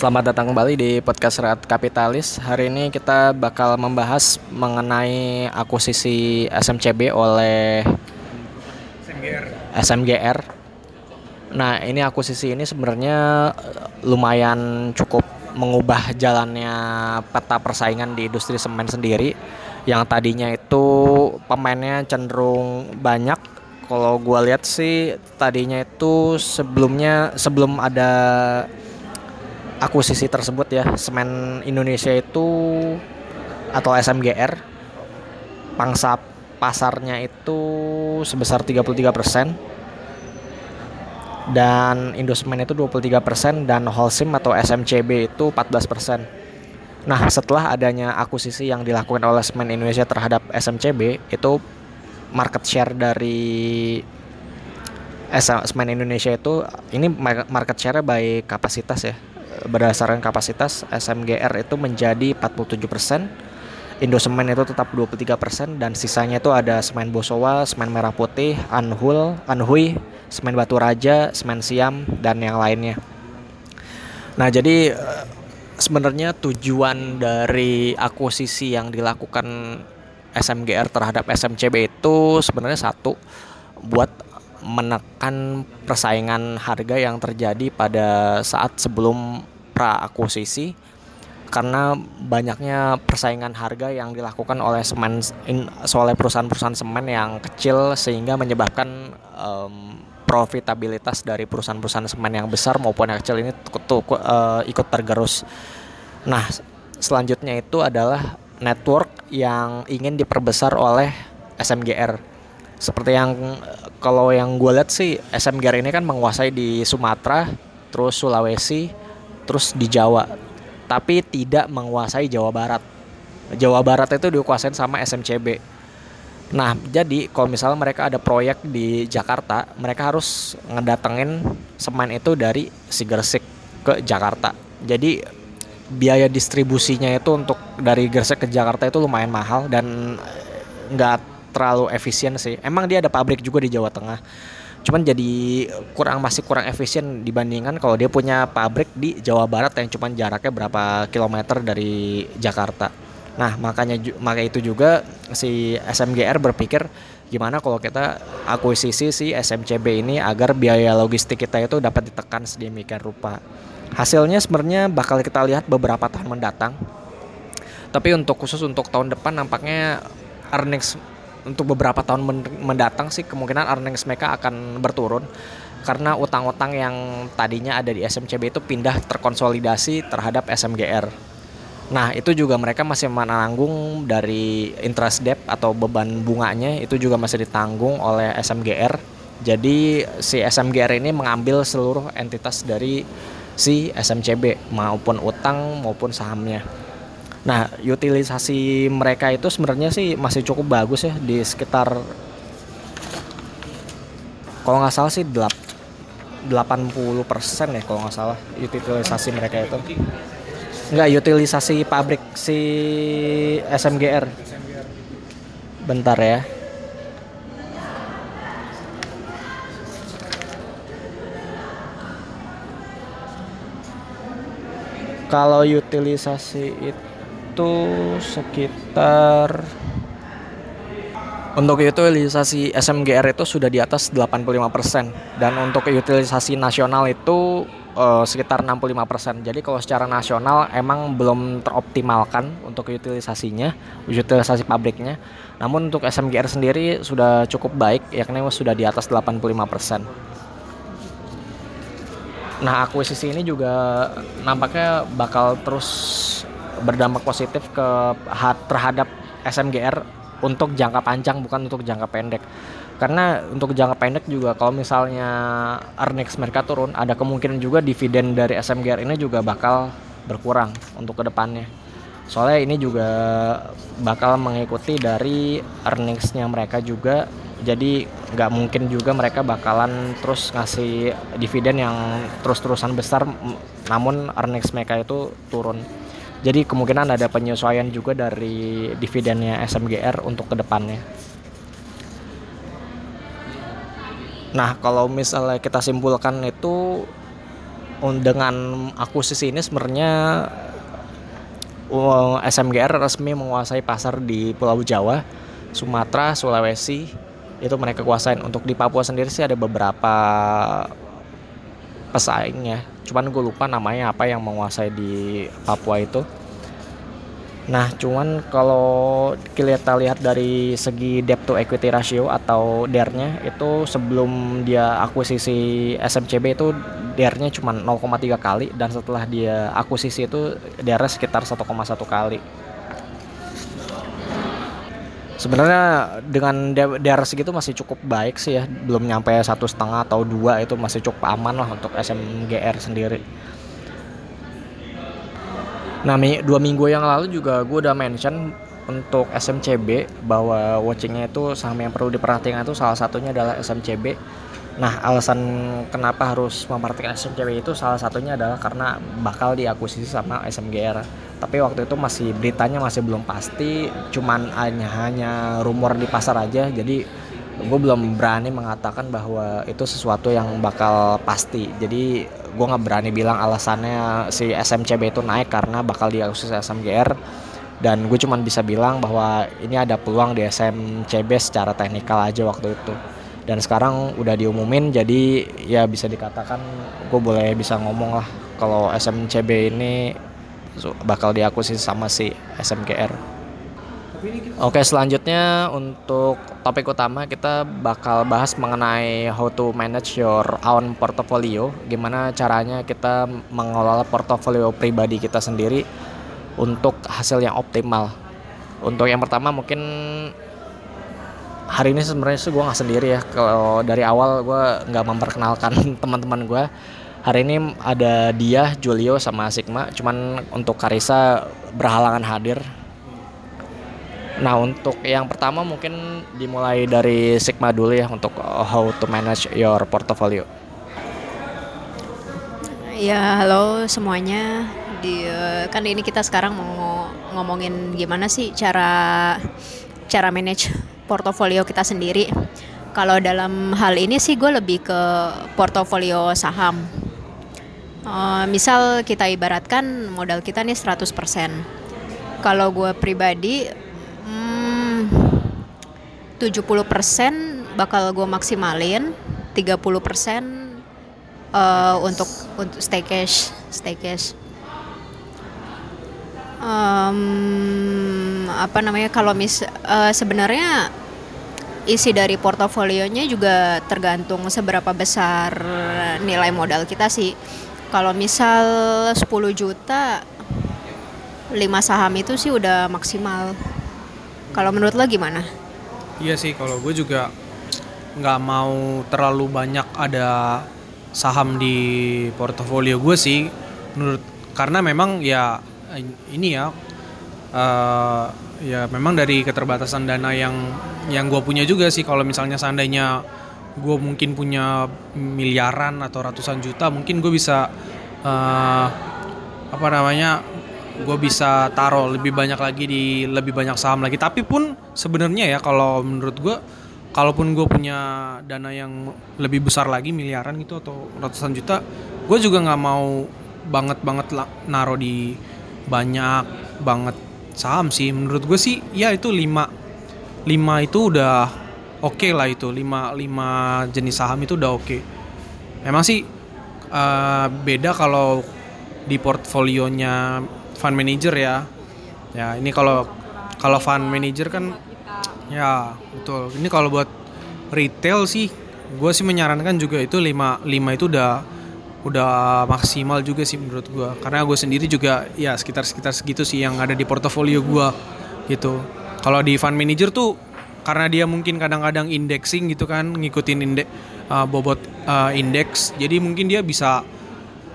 Selamat datang kembali di podcast Rat Kapitalis. Hari ini kita bakal membahas mengenai akuisisi SMCB oleh SMGR. Nah, ini akuisisi ini sebenarnya eh, lumayan cukup mengubah jalannya peta persaingan di industri semen sendiri. Yang tadinya itu pemainnya cenderung banyak. Kalau gua lihat sih tadinya itu sebelumnya sebelum ada akuisisi tersebut ya semen Indonesia itu atau SMGR pangsa pasarnya itu sebesar 33% dan Indosemen itu 23% dan Holcim atau SMCB itu 14%. Nah, setelah adanya akuisisi yang dilakukan oleh Semen Indonesia terhadap SMCB itu market share dari Semen Indonesia itu ini mar- market share by kapasitas ya. Berdasarkan kapasitas SMGR itu menjadi 47%, Indosemen itu tetap 23% dan sisanya itu ada semen Bosowa, semen Merah Putih, Anhul, Anhui, semen Batu Raja, semen Siam dan yang lainnya. Nah, jadi eh, sebenarnya tujuan dari akuisisi yang dilakukan SMGR terhadap SMCB itu sebenarnya satu buat menekan persaingan harga yang terjadi pada saat sebelum pra akuisisi karena banyaknya persaingan harga yang dilakukan oleh semen oleh perusahaan-perusahaan semen yang kecil sehingga menyebabkan em, profitabilitas dari perusahaan-perusahaan semen yang besar maupun yang kecil ini tuh, eh, ikut tergerus. Nah, selanjutnya itu adalah network yang ingin diperbesar oleh SMGR. Seperti yang kalau yang gue lihat sih SMGR ini kan menguasai di Sumatera, terus Sulawesi, terus di Jawa tapi tidak menguasai Jawa Barat. Jawa Barat itu dikuasain sama SMCB. Nah, jadi kalau misalnya mereka ada proyek di Jakarta, mereka harus ngedatengin semen itu dari si Gresik ke Jakarta. Jadi biaya distribusinya itu untuk dari Gresik ke Jakarta itu lumayan mahal dan nggak terlalu efisien sih. Emang dia ada pabrik juga di Jawa Tengah cuman jadi kurang masih kurang efisien dibandingkan kalau dia punya pabrik di Jawa Barat yang cuman jaraknya berapa kilometer dari Jakarta. Nah, makanya maka itu juga si SMGR berpikir gimana kalau kita akuisisi si SMCB ini agar biaya logistik kita itu dapat ditekan sedemikian rupa. Hasilnya sebenarnya bakal kita lihat beberapa tahun mendatang. Tapi untuk khusus untuk tahun depan nampaknya earnings untuk beberapa tahun men- mendatang sih kemungkinan earnings mereka akan berturun karena utang-utang yang tadinya ada di SMCB itu pindah terkonsolidasi terhadap SMGR. Nah, itu juga mereka masih menanggung dari interest debt atau beban bunganya itu juga masih ditanggung oleh SMGR. Jadi si SMGR ini mengambil seluruh entitas dari si SMCB maupun utang maupun sahamnya. Nah, utilisasi mereka itu sebenarnya sih masih cukup bagus ya di sekitar kalau nggak salah sih delap, 80% ya kalau nggak salah utilisasi mereka itu. Enggak, utilisasi pabrik si SMGR. Bentar ya. Kalau utilisasi itu sekitar untuk utilisasi SMGR itu sudah di atas 85% dan untuk utilisasi nasional itu eh, sekitar 65%. Jadi kalau secara nasional emang belum teroptimalkan untuk utilisasinya, utilisasi pabriknya. Namun untuk SMGR sendiri sudah cukup baik, yakni sudah di atas 85%. Nah, akuisisi ini juga nampaknya bakal terus berdampak positif ke ha- terhadap SMGR untuk jangka panjang bukan untuk jangka pendek. Karena untuk jangka pendek juga kalau misalnya earnings mereka turun, ada kemungkinan juga dividen dari SMGR ini juga bakal berkurang untuk ke depannya. Soalnya ini juga bakal mengikuti dari earningsnya mereka juga. Jadi nggak mungkin juga mereka bakalan terus ngasih dividen yang terus-terusan besar, namun earnings mereka itu turun. Jadi kemungkinan ada penyesuaian juga dari dividennya SMGR untuk ke depannya. Nah, kalau misalnya kita simpulkan itu dengan akuisisi ini sebenarnya SMGR resmi menguasai pasar di Pulau Jawa, Sumatera, Sulawesi itu mereka kuasain. Untuk di Papua sendiri sih ada beberapa pesaingnya. Cuman gue lupa namanya apa yang menguasai di Papua itu. Nah, cuman kalau kita lihat dari segi debt to equity ratio atau DER-nya itu sebelum dia akuisisi SMCB itu DER-nya cuma 0,3 kali dan setelah dia akuisisi itu DER-nya sekitar 1,1 kali. Sebenarnya dengan D- DER segitu masih cukup baik sih ya, belum nyampe satu setengah atau dua itu masih cukup aman lah untuk SMGR sendiri. Nah, dua minggu yang lalu juga gue udah mention untuk SMCB bahwa watchingnya itu saham yang perlu diperhatikan itu salah satunya adalah SMCB. Nah, alasan kenapa harus memperhatikan SMCB itu salah satunya adalah karena bakal diakuisisi sama SMGR. Tapi waktu itu masih beritanya masih belum pasti, cuman hanya hanya rumor di pasar aja. Jadi gue belum berani mengatakan bahwa itu sesuatu yang bakal pasti. Jadi gue nggak berani bilang alasannya si SMCB itu naik karena bakal diakuisisi SMGR. Dan gue cuman bisa bilang bahwa ini ada peluang di SMCB secara teknikal aja waktu itu dan sekarang udah diumumin jadi ya bisa dikatakan gue boleh bisa ngomong lah kalau SMCB ini bakal diakuisisi sama si SMGR. Oke selanjutnya untuk topik utama kita bakal bahas mengenai how to manage your own portfolio gimana caranya kita mengelola portofolio pribadi kita sendiri untuk hasil yang optimal. Untuk yang pertama mungkin hari ini sebenarnya sih gue nggak sendiri ya kalau dari awal gue nggak memperkenalkan teman-teman gue hari ini ada dia Julio sama Sigma cuman untuk Karisa berhalangan hadir nah untuk yang pertama mungkin dimulai dari Sigma dulu ya untuk how to manage your portfolio Ya, halo semuanya. Di kan ini kita sekarang mau ngomongin gimana sih cara cara manage portofolio kita sendiri. Kalau dalam hal ini sih gue lebih ke portofolio saham. Eh, misal kita ibaratkan modal kita nih 100%. Kalau gue pribadi hmm, 70% bakal gue maksimalin, 30% eh, untuk untuk stay cash, stay cash. Em, apa namanya kalau mis eh, sebenarnya isi dari portofolionya juga tergantung seberapa besar nilai modal kita sih. Kalau misal 10 juta 5 saham itu sih udah maksimal. Kalau menurut lo gimana? Iya sih, kalau gue juga nggak mau terlalu banyak ada saham di portofolio gue sih, menurut karena memang ya ini ya, eh, ya memang dari keterbatasan dana yang yang gue punya juga sih. Kalau misalnya seandainya gue mungkin punya miliaran atau ratusan juta, mungkin gue bisa eh, apa namanya gue bisa taruh lebih banyak lagi di lebih banyak saham lagi. Tapi pun sebenarnya ya kalau menurut gue kalaupun gue punya dana yang lebih besar lagi miliaran gitu atau ratusan juta gue juga nggak mau banget banget naruh di banyak banget saham sih. Menurut gue sih ya itu lima lima itu udah oke lah itu lima lima jenis saham itu udah oke memang sih eh, beda kalau di portfolionya fund manager ya. Ya, ini kalau kalau fund manager kan ya betul. Ini kalau buat retail sih gue sih menyarankan juga itu 5 5 itu udah udah maksimal juga sih menurut gue karena gue sendiri juga ya sekitar sekitar segitu sih yang ada di portofolio gue gitu kalau di fund manager tuh karena dia mungkin kadang-kadang indexing gitu kan ngikutin indeks bobot uh, indeks jadi mungkin dia bisa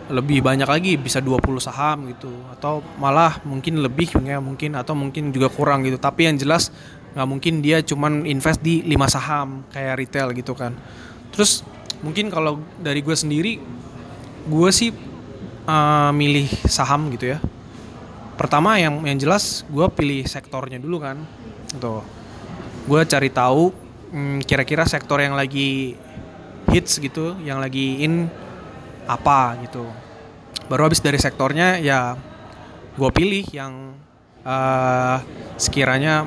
lebih banyak lagi bisa 20 saham gitu. Atau malah mungkin lebih ya mungkin atau mungkin juga kurang gitu. Tapi yang jelas nggak mungkin dia cuman invest di 5 saham kayak retail gitu kan. Terus mungkin kalau dari gue sendiri gue sih uh, milih saham gitu ya. Pertama yang yang jelas gue pilih sektornya dulu kan. Tuh gue cari tahu hmm, kira-kira sektor yang lagi hits gitu yang lagi in apa gitu. Baru habis dari sektornya ya gue pilih yang uh, sekiranya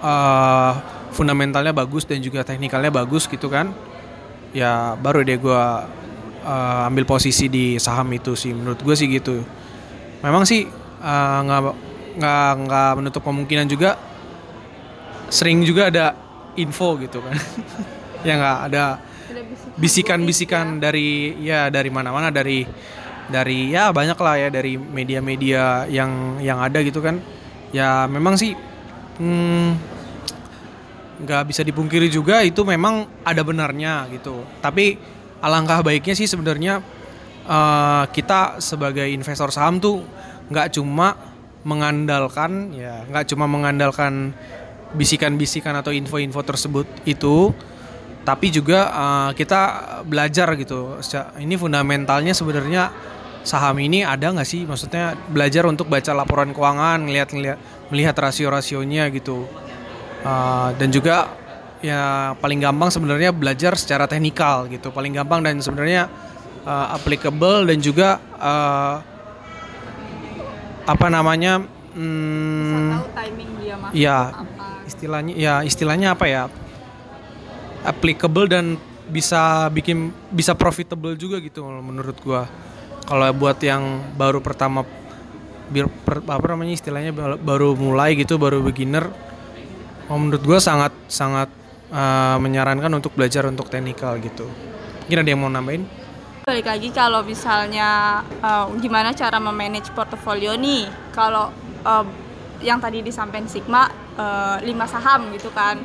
uh, fundamentalnya bagus dan juga teknikalnya bagus gitu kan. Ya baru deh gue uh, ambil posisi di saham itu sih menurut gue sih gitu. Memang sih nggak uh, nggak nggak menutup kemungkinan juga sering juga ada info gitu kan. Ya nggak ada bisikan-bisikan. dari ya dari mana-mana dari dari ya banyak lah ya dari media-media yang yang ada gitu kan. Ya memang sih nggak hmm, bisa dipungkiri juga itu memang ada benarnya gitu. Tapi alangkah baiknya sih sebenarnya uh, kita sebagai investor saham tuh nggak cuma mengandalkan ya nggak cuma mengandalkan bisikan-bisikan atau info-info tersebut itu tapi juga uh, kita belajar gitu. Ini fundamentalnya sebenarnya saham ini ada nggak sih? Maksudnya belajar untuk baca laporan keuangan ngelihat ngelihat melihat rasio-rasionya gitu. Uh, dan juga ya paling gampang sebenarnya belajar secara teknikal gitu. Paling gampang dan sebenarnya uh, applicable dan juga uh, apa namanya hmm, tahu timing dia masuk ya istilahnya ya istilahnya apa ya? Applicable dan bisa bikin bisa profitable juga gitu menurut gua. Kalau buat yang baru pertama bir, per, apa namanya istilahnya baru mulai gitu baru beginner menurut gua sangat sangat uh, menyarankan untuk belajar untuk teknikal gitu. Mungkin ada yang mau nambahin? Balik lagi kalau misalnya uh, gimana cara memanage portofolio nih? Kalau uh, yang tadi disampaikan Sigma uh, 5 saham gitu kan.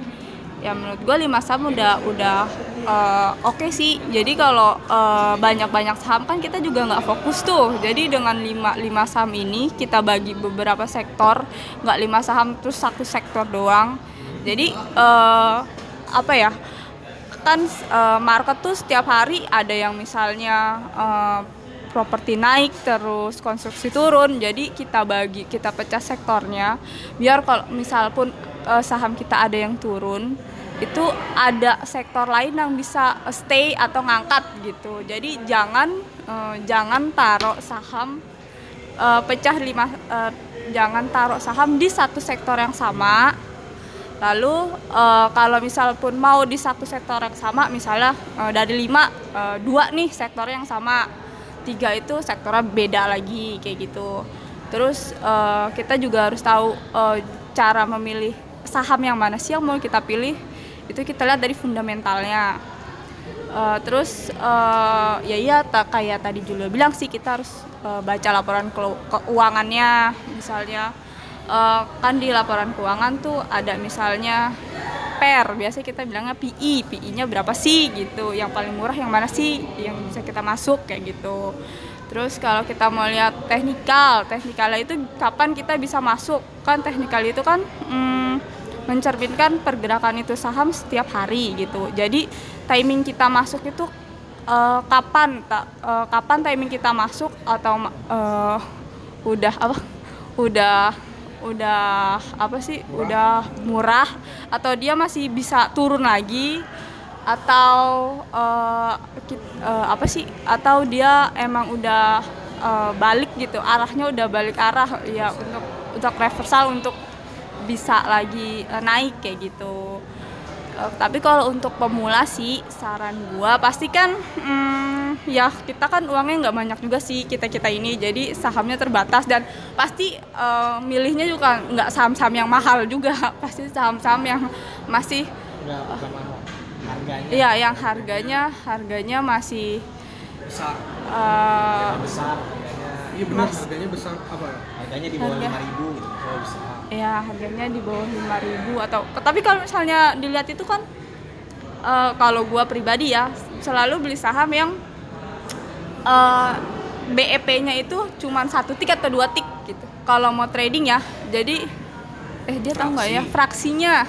Ya menurut gue lima saham udah udah uh, oke okay sih. Jadi kalau uh, banyak-banyak saham kan kita juga nggak fokus tuh. Jadi dengan lima lima saham ini kita bagi beberapa sektor nggak lima saham terus satu sektor doang. Jadi uh, apa ya kan uh, market tuh setiap hari ada yang misalnya uh, properti naik terus konstruksi turun jadi kita bagi kita pecah sektornya. Biar kalau misal pun uh, saham kita ada yang turun itu ada sektor lain yang bisa stay atau ngangkat gitu. Jadi jangan uh, jangan taruh saham uh, pecah lima uh, jangan taruh saham di satu sektor yang sama. Lalu uh, kalau misal pun mau di satu sektor yang sama misalnya uh, dari lima uh, dua nih sektor yang sama tiga itu sektornya beda lagi kayak gitu. Terus uh, kita juga harus tahu uh, cara memilih saham yang mana sih yang mau kita pilih. Itu kita lihat dari fundamentalnya. Uh, terus uh, ya iya tak kayak tadi Julio bilang sih kita harus uh, baca laporan keuangannya misalnya uh, kan di laporan keuangan tuh ada misalnya per biasa kita bilangnya PI PI-nya berapa sih gitu yang paling murah yang mana sih yang bisa kita masuk kayak gitu terus kalau kita mau lihat teknikal teknikalnya itu kapan kita bisa masuk kan teknikal itu kan hmm, mencerminkan pergerakan itu saham setiap hari gitu. Jadi timing kita masuk itu uh, kapan tak uh, kapan timing kita masuk atau uh, udah apa? Udah udah apa sih? Udah murah atau dia masih bisa turun lagi atau uh, uh, apa sih? Atau dia emang udah uh, balik gitu, arahnya udah balik arah ya untuk untuk reversal untuk bisa lagi uh, naik kayak gitu Eh, tapi kalau untuk pemula sih saran gua pasti kan hmm, ya kita kan uangnya nggak banyak juga sih kita kita ini. Jadi sahamnya terbatas dan pasti eh, milihnya juga nggak saham-saham yang mahal juga. Pasti saham-saham yang masih bukan mahal. Harganya. Ya yang harganya harganya masih besar. Eh, besar, harganya iya benar harganya besar apa ya harganya di bawah Harga. 5000 gitu. Oh, bisa. ya harganya di bawah 5000 atau tapi kalau misalnya dilihat itu kan eh, kalau gua pribadi ya selalu beli saham yang eh, BEP-nya itu cuma satu tik atau dua tik gitu kalau mau trading ya jadi eh dia tahu nggak ya fraksinya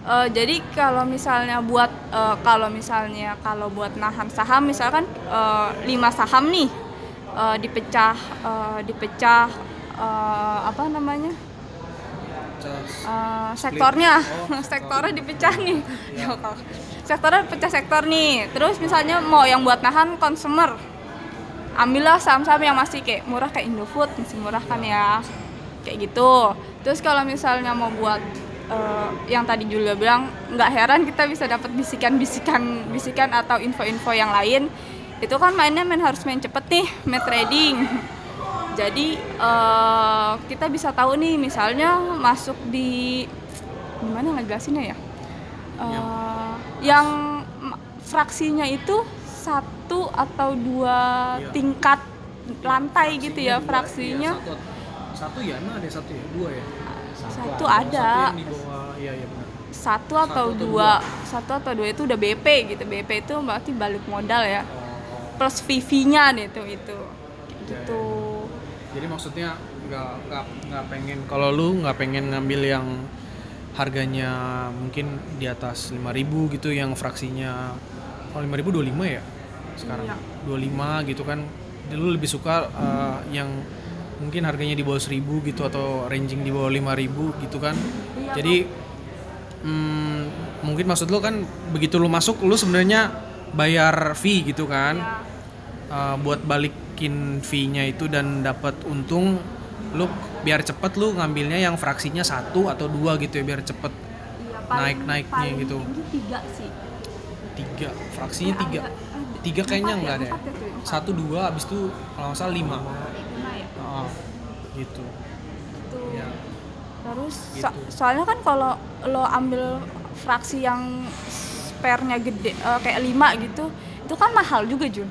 Eh, jadi kalau misalnya buat eh, kalau misalnya kalau buat nahan saham misalkan lima saham nih eh, dipecah eh, dipecah eh, apa namanya? Eh, sektornya. Oh, sektornya dipecah nih. Ya sektornya pecah sektor nih. Terus misalnya mau yang buat nahan consumer ambillah saham-saham yang masih kayak murah kayak Indofood masih murah kan ya. Kayak gitu. Terus kalau misalnya mau buat eh, yang tadi Julia bilang nggak heran kita bisa dapat bisikan-bisikan bisikan atau info-info yang lain itu kan mainnya main harus main cepet nih main trading. Jadi eh, kita bisa tahu nih misalnya masuk di gimana ngejelasinnya ya? Eh, yang ma- fraksinya itu satu atau dua Iya. tingkat lantai gitu ya fraksinya Iya, satu, satu ya emang ada satu ya? Dua ya? Satu satu ada. bawah iya iya benar. Satu atau Satu atau dua satu atau dua itu udah BP gitu. BP itu berarti balik modal ya plus VV-nya itu itu. Gitu. Jadi maksudnya nggak nggak nggak pengen kalau lu nggak pengen ngambil yang harganya mungkin di atas 5000 gitu yang fraksinya kalau 5000 25 ya sekarang? Iya. 25 gitu kan. Lu lebih suka uh, yang mungkin harganya di bawah 1000 gitu atau ranging di bawah 5000 gitu kan. Iya, jadi hmm, mungkin maksud lu kan begitu lu masuk lu sebenarnya bayar fee gitu kan. Ya, uh, buat balikin fee-nya itu dan dapat untung lu biar cepet lu ngambilnya yang fraksinya satu atau dua gitu ya biar cepet iya, Naik-naiknya paling gitu. tiga sih tiga fraksinya Eh, tiga ada- ada- tiga kayaknya enggak ya, ada ya ya satu dua abis itu kalau nggak salah lima Lima ya Oh, gitu Tuh. ya Terus Gitu. so- soalnya kan kalau lo ambil fraksi yang spare-nya gede eh, kayak 5 gitu, itu kan mahal juga Jun.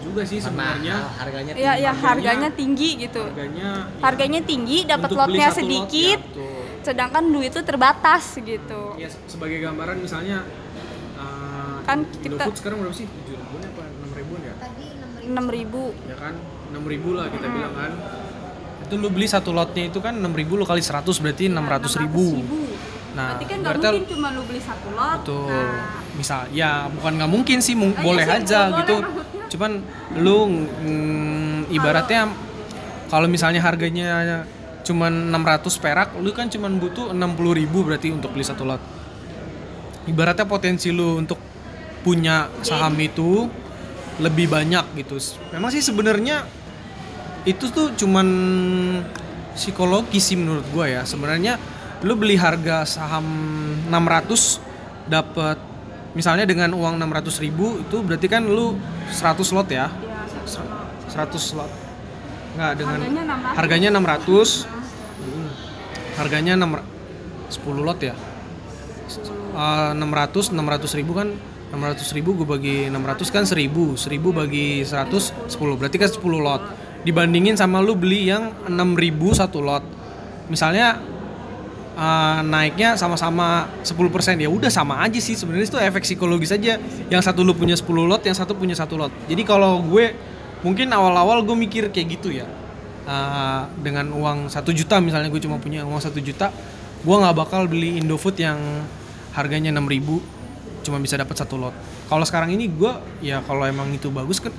Juga sih sebenarnya. harganya Ya ya harganya- harganya tinggi gitu. harganya ya, Harganya tinggi, dapat lotnya satu lot, sedikit, ya, sedangkan duit itu terbatas gitu. ya sebagai gambaran misalnya uh, Kan Indofood kita- sekarang berapa sih? Tujuh ribuan apa enam ribuan ya? 6000 ya kan? 6000 lah kita bilang kan. Itu lu beli satu lotnya itu kan 6000 lu kali 100 berarti 600 ribu. nah Berarti kan nggak berarti mungkin cuma lu beli satu lot. betul. Nah, misal ya bukan nggak mungkin sih mung- Ah, iya boleh sih, aja boleh, gitu. maksudnya. Cuman lu mm, ibaratnya kalau misalnya harganya cuman 600 perak lu kan cuman butuh 60 ribu berarti untuk beli satu lot. Ibaratnya potensi lu untuk punya saham itu lebih banyak gitu. Memang sih sebenarnya itu tuh cuman psikologi sih menurut gua ya. Sebenarnya lu beli harga saham 600 dapat misalnya dengan uang 600 ribu itu berarti kan lu 100 lot ya? Ya, lot. 100 slot nggak dengan Harganya 600. harganya 600 Hmm. harganya 6 10 lot ya? Eh, 600 600 ribu kan? 600 ribu gue bagi 600 kan 1000 1000 bagi 100 10 berarti kan 10 lot. Dibandingin sama lu beli yang 6000 satu lot. Misalnya eh, naiknya sama-sama 10% ya udah sama aja sih. Sebenarnya itu efek psikologis aja. Yang satu lu punya 10 lot yang satu punya satu lot. Jadi kalau gue mungkin awal-awal gue mikir kayak gitu ya. Eh, dengan uang satu juta misalnya gue cuma punya uang satu juta gue nggak bakal beli Indofood yang harganya 6000 cuma bisa dapat satu lot. Kalau sekarang ini gue ya kalau emang itu bagus kan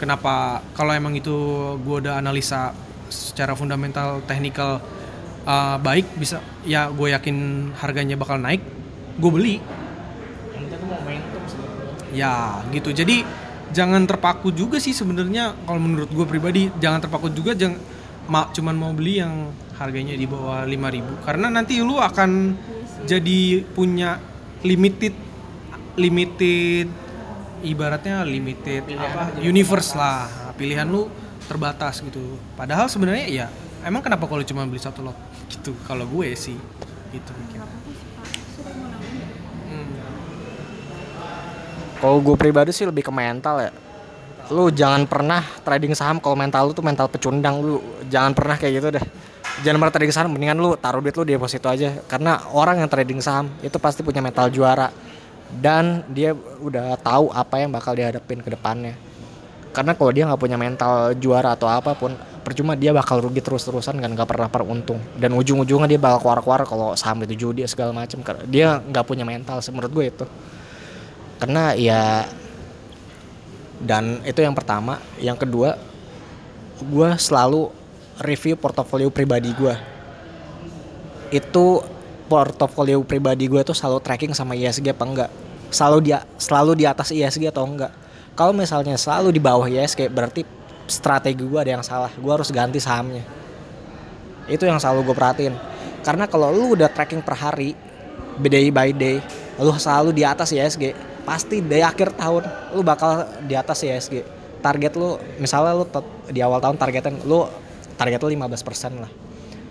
kenapa kalau emang itu gue udah analisa secara fundamental teknikal uh, baik bisa ya gue yakin harganya bakal naik gue beli. Ya gitu. Jadi jangan terpaku juga sih sebenarnya kalau menurut gue pribadi jangan terpaku juga jangan ma, cuman mau beli yang harganya di bawah 5000 karena nanti lu akan jadi punya limited limited ibaratnya limited apa universe lah. Pilihan lu terbatas gitu. Padahal sebenarnya ya emang kenapa kalau cuma beli satu lot gitu kalau gue sih gitu. Hmm. Kalau gue pribadi sih lebih ke mental ya. Lu jangan pernah trading saham kalau mental lu tuh mental pecundang lu. Jangan pernah kayak gitu deh. Jangan pernah trading saham mendingan lu taruh duit lu di deposito aja karena orang yang trading saham itu pasti punya mental juara dan dia udah tahu apa yang bakal dihadapin ke depannya. Karena kalau dia nggak punya mental juara atau apa pun, percuma dia bakal rugi terus-terusan kan nggak pernah peruntung. Dan ujung-ujungnya dia bakal keluar-keluar kalau saham itu judi segala macam. Dia nggak punya mental sih menurut gue itu. Karena ya dan itu yang pertama. Yang kedua gue selalu review portofolio pribadi gue. Itu portofolio pribadi gue tuh selalu tracking sama ISG apa enggak. Selalu dia selalu di atas ISG atau enggak. Kalau misalnya selalu di bawah ISG berarti strategi gue ada yang salah. Gue harus ganti sahamnya. Itu yang selalu gue perhatiin. Karena kalau lu udah tracking per hari day by day lu selalu di atas ISG pasti di akhir tahun lu bakal di atas ISG target lu misalnya lu di awal tahun targetin lu target lu 15% lah.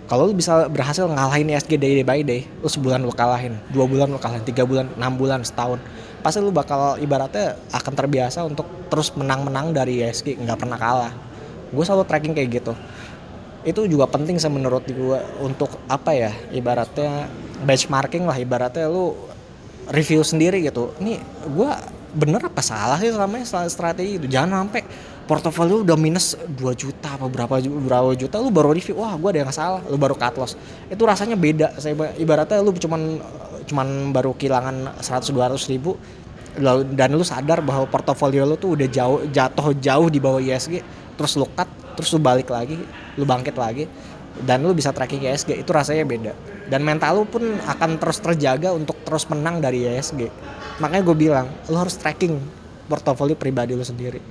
Kalau lu bisa berhasil ngalahin ISG day by day lu sebulan lu kalahin dua bulan lu kalahin tiga bulan enam bulan setahun pasti lu bakal ibaratnya akan terbiasa untuk terus menang-menang dari ISG nggak pernah kalah. Gue selalu tracking kayak gitu. Itu juga penting sih menurut gue untuk apa ya ibaratnya benchmarking lah ibaratnya lu review sendiri gitu. Ini gue bener apa salah sih selama strategi itu? Jangan sampai portofolio udah minus 2 juta apa berapa berapa juta lu baru review wah gue ada yang salah lu baru cut loss. Itu rasanya beda saya iba- ibaratnya lu cuman cuman baru kehilangan 100 200 ribu lalu- dan lu sadar bahwa portofolio lu tuh udah jauh jatuh jauh di bawah ISG terus lu cut terus lu balik lagi lu bangkit lagi dan lu bisa tracking ISG itu rasanya beda. Dan mental lu pun akan terus terjaga untuk terus menang dari ISG makanya gue bilang lu harus tracking portofolio pribadi lu sendiri.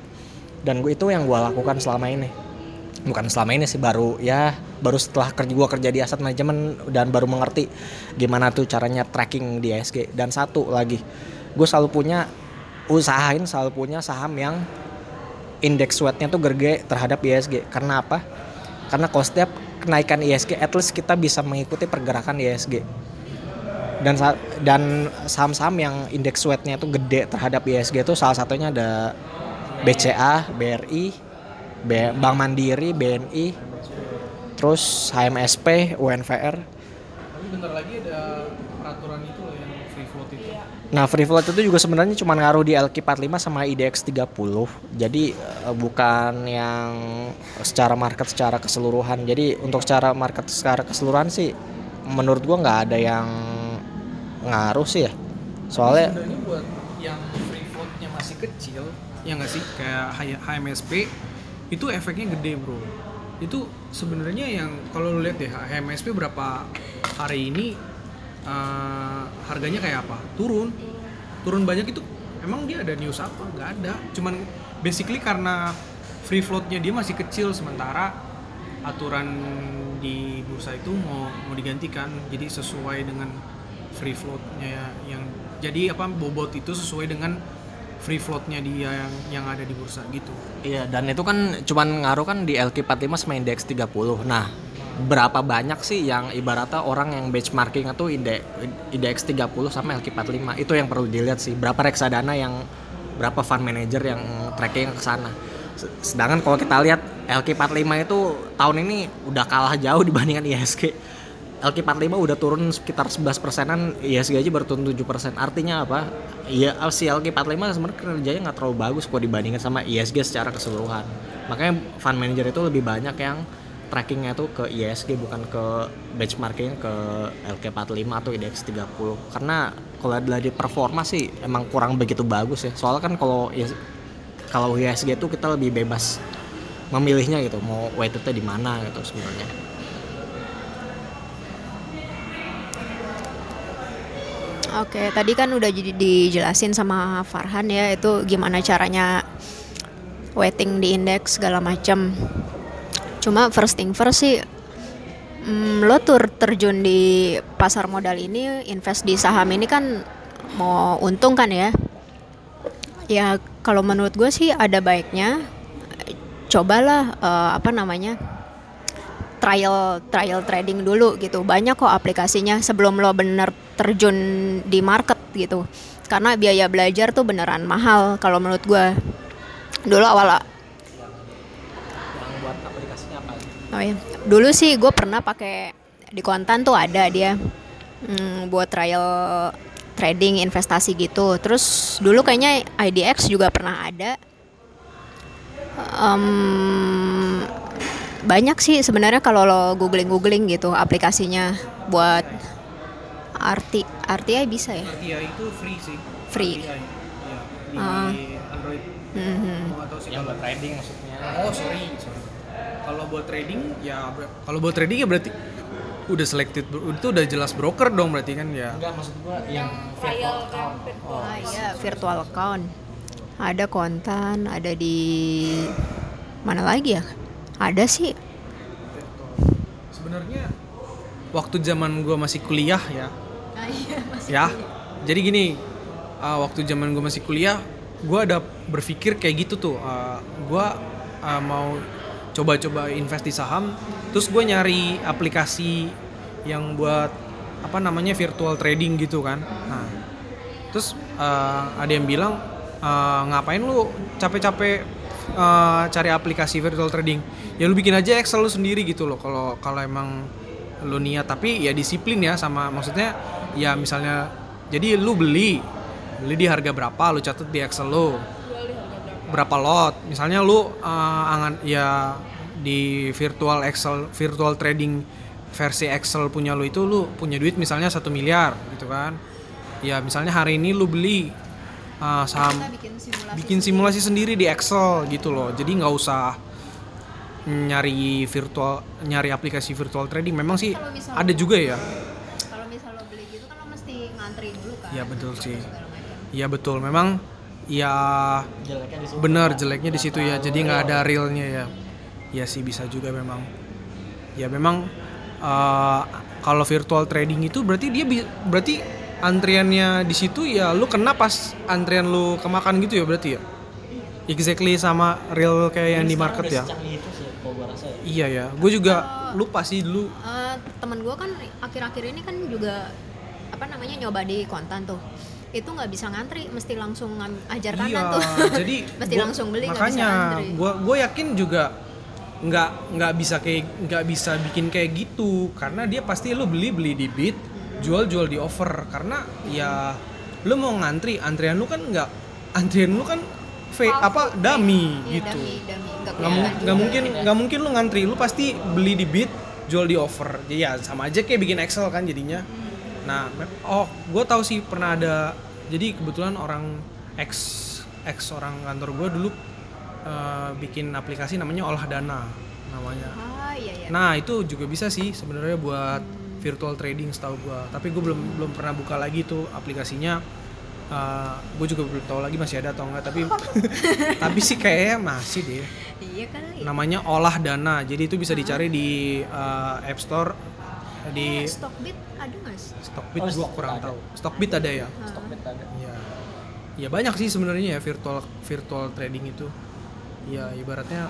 Dan gue itu yang gue lakukan selama ini bukan selama ini sih baru ya baru setelah kerja gue kerja di aset manajemen dan baru mengerti gimana tuh caranya tracking di ISG dan satu lagi gue selalu punya usahain selalu punya saham yang indeks weightnya tuh gede terhadap ISG karena apa? Karena kalau setiap kenaikan ISG at least kita bisa mengikuti pergerakan ISG dan dan saham-saham yang indeks weightnya itu gede terhadap ISG itu salah satunya ada BCA, BRI, Bank Mandiri, BNI, terus HMSP, UNVR. Tapi bentar lagi ada peraturan itu loh yang free float itu. Nah, free float itu juga sebenarnya cuma ngaruh di LQ45 sama IDX 30. Jadi eh, bukan yang secara market secara keseluruhan. Jadi untuk secara market secara keseluruhan sih menurut gua nggak ada yang ngaruh sih ya. Soalnya Sebenarnya buat yang free floatnya masih kecil, ya nggak sih kayak HMSP itu efeknya gede bro. Itu sebenarnya yang kalau lu lihat deh HMSP berapa hari ini eh, harganya kayak apa? Turun, turun banyak itu. Emang dia ada news apa? Nggak ada. Cuman basically karena free floatnya dia masih kecil sementara aturan di bursa itu mau mau digantikan jadi sesuai dengan free floatnya yang jadi apa bobot itu sesuai dengan free floatnya dia yang yang ada di bursa gitu Iya, dan itu kan cuman ngaruh kan di LQ45 sama indeks 30. Nah, berapa banyak sih yang ibaratnya orang yang benchmarking itu indeks indeks 30 sama LQ45 itu yang perlu dilihat sih. Berapa reksadana yang berapa fund manager yang tracking ke sana. Sedangkan kalau kita lihat LQ45 itu tahun ini udah kalah jauh dibandingkan ISG. LQ45 udah turun sekitar 11 persenan, ISG aja baru turun 7 persen. Artinya apa? Iya, si LQ45 sebenarnya kerjanya nggak terlalu bagus kalau dibandingkan sama ISG secara keseluruhan. Makanya fund manager itu lebih banyak yang trackingnya tuh ke ISG bukan ke benchmarking ke LQ45 atau IDX 30 karena kalau dari performa sih emang kurang begitu bagus ya soalnya kan kalau kalau ISG itu kita lebih bebas memilihnya gitu mau weightednya di mana gitu sebenarnya Oke, tadi kan udah jadi dijelasin sama Farhan ya itu gimana caranya weighting di indeks segala macam. Cuma first thing first sih mm, lo tur terjun di pasar modal ini invest di saham ini kan mau untung kan ya ya kalau menurut gue sih ada baiknya cobalah eh, apa namanya trial trial trading dulu gitu banyak kok aplikasinya sebelum lo bener terjun di market gitu karena biaya belajar tuh beneran mahal kalau menurut gue dulu awal? Oh ya, dulu sih gue pernah pakai di kontan tuh ada dia hmm, buat trial trading investasi gitu. Terus dulu kayaknya IDX juga pernah ada. Em, banyak sih sebenarnya kalau lo googling googling gitu aplikasinya buat RT RTI bisa ya. RTI itu free sih. Free. RTI. Iya, di Ah. Android. Mhm. Gua nggak tahu sih Yang kalau buat trading maksudnya. Oh sorry, sorry. Kalau buat trading ya ber- kalau buat trading ya berarti udah selected itu udah jelas broker dong berarti kan ya. Enggak maksud gua yang trial virtual account. virtual Ah, iya, virtual account. Ada kontan, ada di mana lagi ya? Ada sih. Sebenarnya waktu zaman gua masih kuliah ya. Ah, iya, Ya. Jadi gini, uh, waktu zaman gua masih kuliah, gua ada berpikir kayak gitu tuh. Uh, gua uh, mau coba-coba invest di saham, terus gue nyari aplikasi yang buat apa namanya virtual trading gitu kan. Nah, terus uh, ada yang bilang uh, ngapain lu capek-capek uh, cari aplikasi virtual trading? Ya lu bikin aja Excel lu sendiri gitu loh. Kalau kalau emang lu niat, tapi ya disiplin ya sama maksudnya ya misalnya jadi lu beli beli di harga berapa lu catat di Excel lu. Berapa lot. Misalnya lu uh, angan ya di virtual Excel virtual trading versi Excel punya lu itu lu punya duit misalnya satu miliar gitu kan. Ya misalnya hari ini lu beli uh, saham bikin simulasi. bikin simulasi sendiri di Excel gitu loh. Jadi nggak usah nyari virtual nyari aplikasi virtual trading. Memang sih ada juga ya ngantri dulu kan. ya betul sih Segala macam. ya betul memang ya Jeleknya di situ. benar jeleknya di situ ya jadi nggak ada realnya ya ya sih bisa juga memang ya memang eh, kalau virtual trading itu berarti dia berarti antriannya di situ ya lu kena pas antrian lu kemakan gitu ya berarti ya exactly sama real kayak yang di market ya Secanggih itu sih kalau gua rasa ya. iya ya gue juga lupa sih dulu Eh, temen gue kan akhir-akhir ini kan juga apa namanya nyoba di kontan tuh. Itu nggak bisa ngantri mesti langsung ajar kanan iya tuh. jadi mesti gua- langsung beli makanya gue gue yakin juga nggak nggak bisa kayak nggak bisa bikin kayak gitu. Karena dia pasti lu beli beli di bit jual jual di offer. Karena ya lu mau ngantri antrian lu kan nggak antrian lu kan fake apa dummy Iya, gitu. Nggak mungkin nggak mungkin lu ngantri lu pasti beli di bit jual di offer. Jadi ya sama aja kayak bikin Excel kan jadinya nah oh gue tahu sih pernah ada jadi kebetulan orang ex ex orang kantor gue dulu eh, bikin aplikasi namanya olah dana namanya. Ah iya iya. Nah itu juga bisa sih sebenarnya buat virtual trading setahu gue tapi gue belum belum pernah buka lagi tuh aplikasinya. Gue juga belum tahu lagi masih ada atau enggak tapi tapi sih kayaknya masih deh. Iya kali. Namanya olah dana. Jadi itu bisa dicari di uh, App Store di Eh, Stockbit ada Stockbit Oh, kurang ada. tahu. Stockbit ada ya? Stockbit ada. ya ya banyak sih sebenarnya ya virtual virtual trading itu. Ya ibaratnya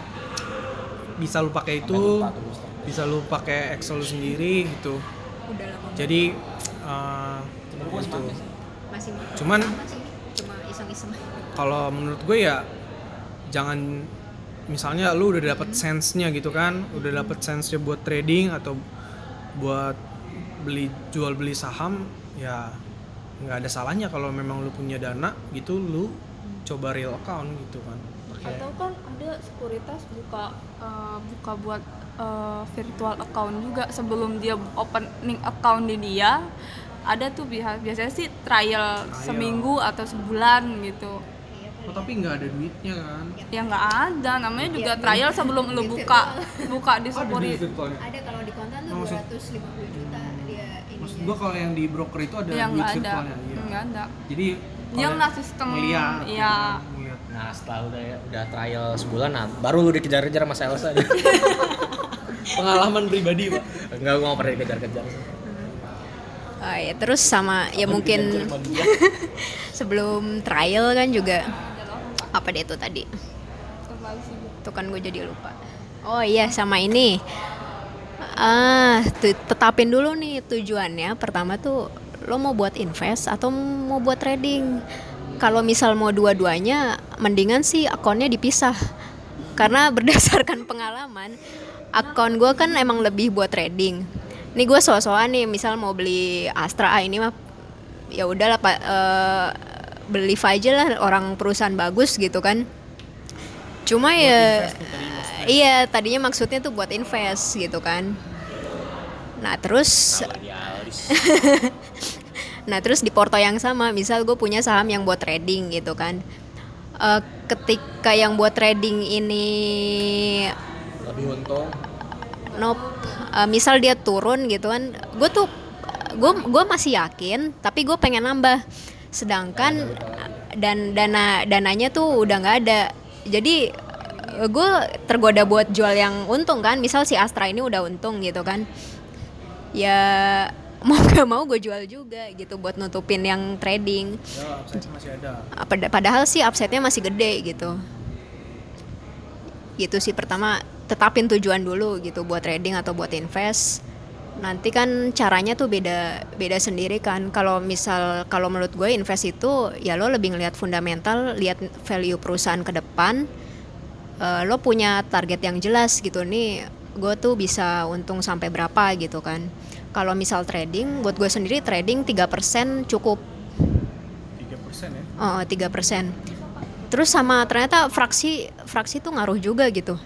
bisa lu pakai itu lupa tuh bisa lu pakai Excel lu sendiri gitu. Udah lama jadi uh, masih Cuman- sama sih cuma iseng-iseng. kalau menurut gue ya jangan misalnya lu udah dapet sense-nya gitu kan udah dapet sense-nya buat trading atau buat beli jual beli saham ya nggak ada salahnya kalau memang lu punya dana gitu lu coba real account gitu kan. Atau kan ada sekuritas buka eh, buka buat eh, virtual account juga sebelum dia opening account di dia. Ada tuh biasa biasanya sih trial seminggu atau sebulan gitu. Oh, tapi nggak ada duitnya kan? Ya nggak ada namanya juga Iya, trial sebelum lu buka buka di sekuritas ada kalau di kontan tuh maksud- 250 juta. dia gua kalau yang di broker itu ada yang duit nggak ada virtualnya iya. nggak ada jadi Yang lah sistem, ngeliat gitu iya. ngeliat. Nah setelah udah udah trial sebulan, nah baru lu dikejar-kejar sama sales aja. pengalaman pribadi pak Enggak, gua nggak pernah dikejar-kejar. Oh, ya, terus sama ya mungkin sebelum trial kan juga apa deh itu tadi? Tuh kan gue jadi lupa. Oh iya sama ini. Ah, tu- tetapin dulu nih tujuannya. Pertama tuh lo mau buat invest atau mau buat trading. Kalau misal mau dua-duanya, mendingan sih akunnya dipisah. Karena berdasarkan pengalaman, akun gue kan emang lebih buat trading. Nih gue so-soan nih, misal mau beli Astra ah, ini mah ya udahlah pak eh, beli aja lah orang perusahaan bagus gitu kan. Cuma ya iya tadinya maksudnya tuh buat invest gitu kan. Nah terus Nah terus di porto yang sama, misal gue punya saham yang buat trading gitu kan. Eh, ketika yang buat trading ini Lebih untung. nope, eh, misal dia turun gitu kan, gue tuh gue gue masih yakin, tapi gue pengen nambah. Sedangkan dan dana dananya tuh udah nggak ada. Jadi gue tergoda buat jual yang untung kan, misal si Astra ini udah untung gitu kan. Ya mau gak mau gue jual juga gitu buat nutupin yang trading. Ya, masih ada. Ah, pada- padahal sih upsetnya masih gede gitu gitu sih pertama tetapin tujuan dulu gitu buat trading atau buat invest nanti kan caranya tuh beda beda sendiri kan kalau misal kalau menurut gue invest itu ya lo lebih ngelihat fundamental lihat value perusahaan ke depan Eh, lo punya target yang jelas gitu nih gue tuh bisa untung sampai berapa gitu kan kalau misal trading buat gue sendiri trading 3% cukup 3% ya. Oh, tiga persen. Terus sama ternyata fraksi fraksi tuh ngaruh juga gitu.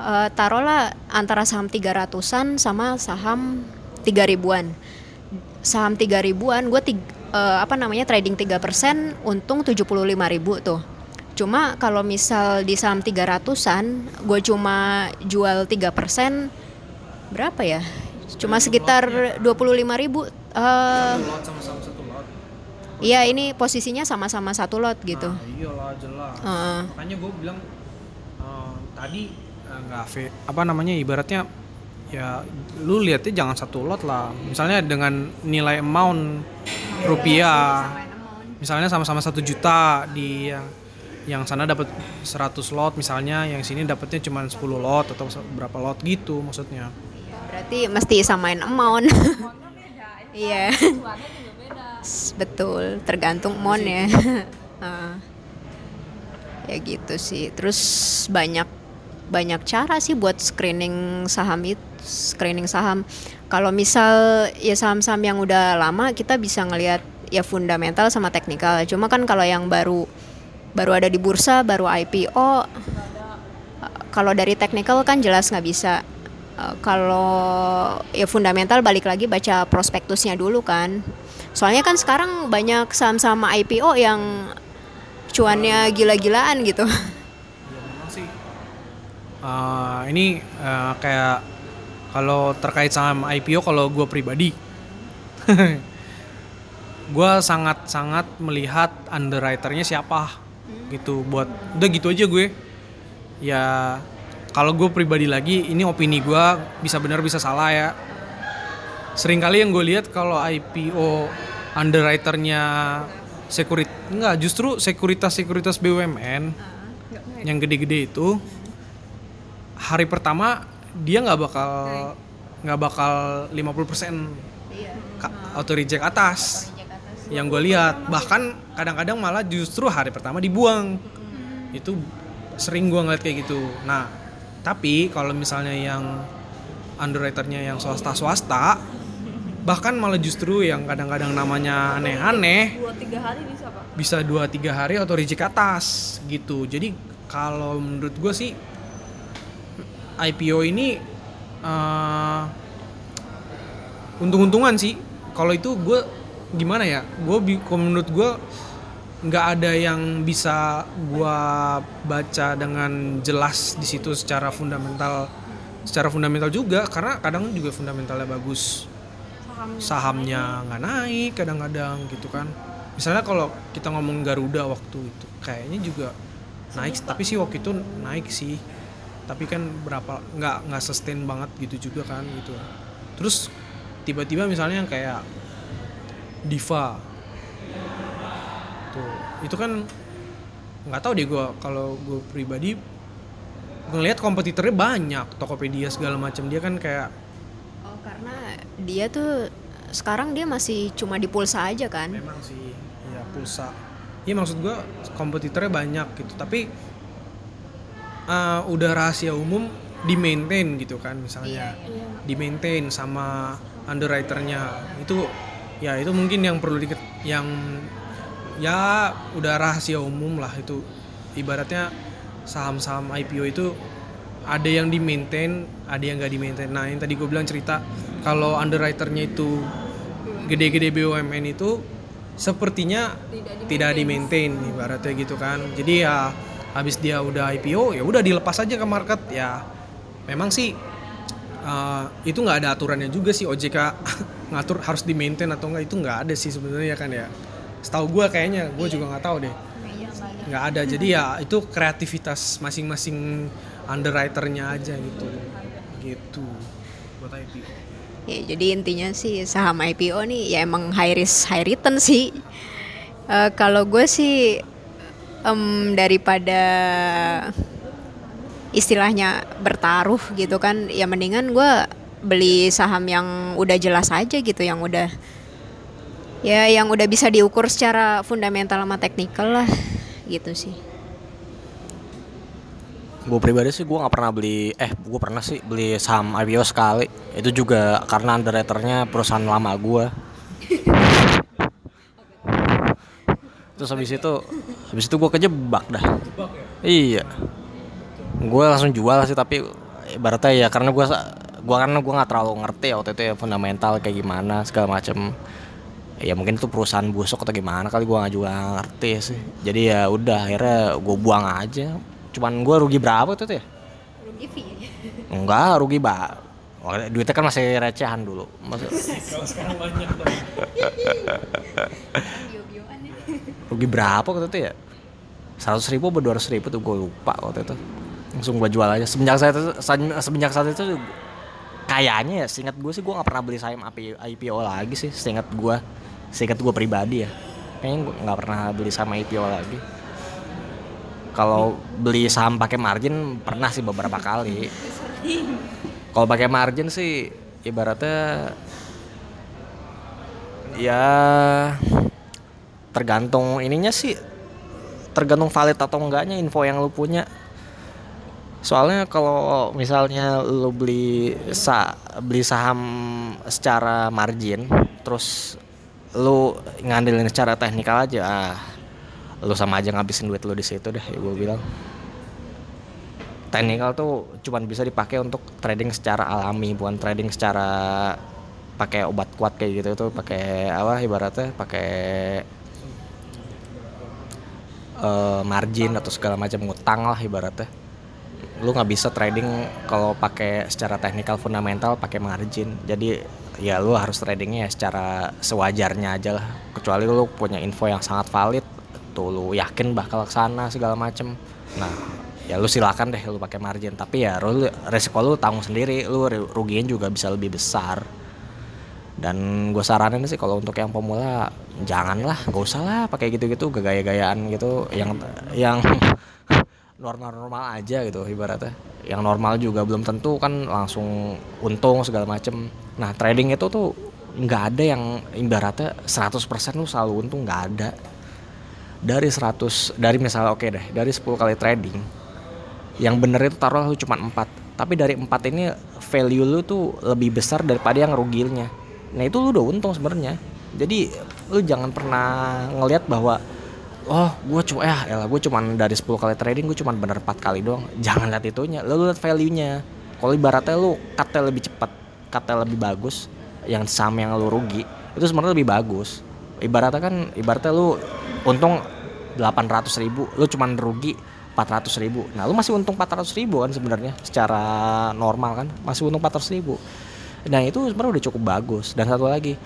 Eh, taruhlah antara saham 300-an sama saham 3 ribuan. Saham 3 ribuan gue apa namanya trading 3% untung 75 ribu tuh. Cuma kalau misal di saham 300-an gue cuma jual 3% berapa ya? Cuma sekitar 25 ribu. Eh, Lot sama-sama satu lot. Iya ini posisinya sama-sama satu lot gitu. Nah, iyalah jelas. Heeh. Makanya gue bilang eh, tadi eh, nggak fe- apa namanya ibaratnya ya lu lihatnya jangan satu lot lah. Misalnya dengan nilai amount rupiah. Misalnya sama-sama satu juta di yang yang sana dapat 100 lot misalnya, yang sini dapatnya cuma 10 lot atau berapa lot gitu maksudnya. Berarti mesti samain amount. Iya. S- Betul, tergantung mon ya. Heeh. ya gitu sih. Terus banyak banyak cara sih buat screening saham itu, screening saham. Kalau misal ya saham-saham yang udah lama kita bisa ngelihat ya fundamental sama teknikal. Cuma kan kalau yang baru baru ada di bursa, baru IPO kalau dari teknikal kan jelas nggak bisa Eh, kalau ya fundamental balik lagi baca prospektusnya dulu kan soalnya kan sekarang banyak saham-saham IPO yang cuannya gila-gilaan gitu. Eh, ini eh, kayak kalau terkait sama IPO kalau gue pribadi, gue sangat-sangat melihat underwriternya siapa gitu. Buat udah gitu aja gue. Ya kalau gue pribadi lagi ini opini gue bisa benar bisa salah ya. Sering kali yang gue lihat kalau IPO underwriternya sekurit enggak justru sekuritas sekuritas BUMN yang gede-gede itu hari pertama dia nggak bakal nggak bakal 50% ka- auto reject atas. Yang gue lihat bahkan kadang-kadang malah justru hari pertama dibuang. Itu sering gue ngeliat kayak gitu. Nah tapi kalau misalnya yang underwriternya yang swasta swasta bahkan malah justru yang kadang-kadang namanya aneh-aneh dua tiga hari bisa pak? bisa dua tiga hari atau reject atas gitu. Jadi kalau menurut gue sih IPO ini eh, untung-untungan sih. Kalau itu gue gimana ya? Gue menurut gue nggak ada yang bisa gue baca dengan jelas di situ secara fundamental secara fundamental juga. Karena kadang juga fundamentalnya bagus. Sahamnya nggak naik. kadang-kadang gitu kan. Misalnya kalau kita ngomong Garuda waktu itu kayaknya juga naik. Tapi sih waktu itu naik sih tapi kan berapa nggak nggak sustain banget gitu juga kan gitu. Terus tiba-tiba misalnya yang kayak Diva. Tuh itu kan nggak tahu deh gue kalau gue pribadi ngelihat kompetitornya banyak Tokopedia segala macam dia kan kayak Oh, karena dia tuh sekarang dia masih cuma di pulsa aja kan? memang sih ya pulsa. Iya maksud gue kompetitornya banyak gitu. Tapi eh, udah rahasia umum di maintain gitu kan misalnya. Di maintain sama underwriternya. Itu ya itu mungkin yang perlu di yang ya udah rahasia umum lah itu. Ibaratnya saham-saham IPO itu ada yang di maintain ada yang nggak di maintain nah yang tadi gue bilang cerita kalau underwriternya itu gede-gede BUMN itu sepertinya tidak di maintain ibaratnya gitu kan. Jadi ya habis dia udah IPO ya udah dilepas aja ke market. Ya memang sih uh, itu nggak ada aturannya juga sih OJK ngatur harus di maintain atau enggak itu nggak ada sih sebenarnya kan ya. Setahu gue kayaknya gue juga nggak tahu deh. Nggak ada jadi ya itu kreativitas masing-masing underwriternya aja gitu. Gitu buat IPO Ya, jadi intinya sih saham IPO nih ya emang high risk high return sih. Eh, kalau gue sih em, daripada istilahnya bertaruh gitu kan, ya mendingan gue beli saham yang udah jelas aja gitu, yang udah ya yang udah bisa diukur secara fundamental sama teknikal lah gitu sih. gue pribadi sih gue nggak pernah beli eh gue pernah sih beli saham IPO sekali itu juga karena underwriternya perusahaan lama gue terus habis itu habis itu gue kejebak dah. Iya. Gue langsung jual sih tapi ibaratnya ya karena gue gue karena gue nggak terlalu ngerti ya waktu itu ya fundamental kayak gimana segala macem. Ya mungkin itu perusahaan busuk atau gimana kali gue nggak juga ngerti sih. Jadi ya udah akhirnya gue buang aja. Cuman gue rugi berapa tuh ya? Rugi fee. enggak rugi ba duitnya kan masih recehan dulu. Masa, kalau sekarang banyak rugi berapa waktu itu ya? seratus ribu atau dua ribu tuh gue lupa waktu itu. Langsung gue jual aja. Semenjak saya itu semenjak saat itu kayaknya ya seingat gue sih gue nggak pernah beli saham IPO lagi sih seingat gue seingat gue pribadi ya. Kayaknya gue nggak pernah beli saham IPO lagi. Kalau beli saham pakai margin pernah sih beberapa kali. Kalau pakai margin sih ibaratnya ya tergantung ininya sih tergantung valid atau enggaknya info yang lu punya. Soalnya kalau misalnya lu beli sa beli saham secara margin terus lu ngandelin secara teknikal aja ah lu sama aja ngabisin duit lu di situ deh gue bilang. Teknikal tuh cuman bisa dipakai untuk trading secara alami bukan trading secara pakai obat kuat kayak gitu tuh pakai apa ibaratnya pakai eh, margin atau segala macam ngutang lah ibaratnya. Lu nggak bisa trading kalau pakai secara teknikal fundamental pakai margin. Jadi ya lu harus tradingnya ya secara sewajarnya aja lah. Kecuali lu punya info yang sangat valid tuh lu yakin bakal ke sana segala macem. Nah ya lu silakan deh lu pakai margin. Tapi ya lu resiko lu tanggung sendiri. Lu rugiin juga bisa lebih besar dan gue saranin sih kalau untuk yang pemula janganlah gak usah lah pakai gitu-gitu gaya-gayaan gitu. Yang yang normal-normal aja gitu ibaratnya. Yang normal juga belum tentu kan langsung untung segala macem. Nah trading itu tuh nggak ada yang ibaratnya 100% lu selalu untung nggak ada. Dari 100 dari misalnya oke deh dari 10 kali trading yang bener itu taruh lu cuma 4 tapi dari 4 ini value lu tuh lebih besar daripada yang ruginya nah itu lu udah untung sebenarnya. Jadi lu jangan pernah ngelihat bahwa oh gue cuma ya elah gue cuman dari 10 kali trading gue cuman bener 4 kali doang. Jangan lihat itunya. Lu lihat value nya kalau ibaratnya lu cutnya lebih cepat cutnya lebih bagus yang sama yang lu rugi itu sebenarnya lebih bagus. Ibaratnya kan ibaratnya lu untung 800 ribu lu cuman rugi 400 ribu. Nah lu masih untung 400 ribu kan sebenarnya secara normal kan. Masih untung 400 ribu nah itu sebenarnya udah cukup bagus. Dan satu lagi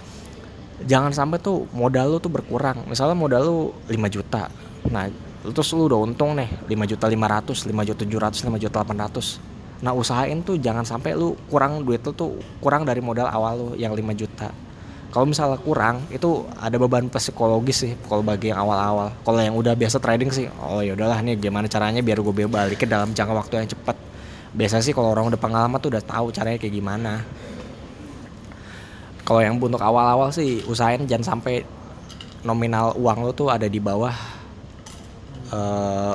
jangan sampai tuh modal lu tuh berkurang. Misalnya modal lu 5 juta. Nah terus lu udah untung nih 5 juta 500 5 juta 700 5 juta 800 nah usahain tuh jangan sampai lu kurang duit lu tuh kurang dari modal awal lu yang 5 juta. Kalau misalnya kurang itu ada beban psikologis sih kalau bagi yang awal-awal. Kalau yang udah biasa trading sih oh ya udahlah nih gimana caranya biar gue balik ke dalam jangka waktu yang cepat. Biasa sih kalau orang udah pengalaman tuh udah tahu caranya kayak gimana kalau yang untuk awal-awal sih usahain jangan sampai nominal uang lo tuh ada di bawah eh,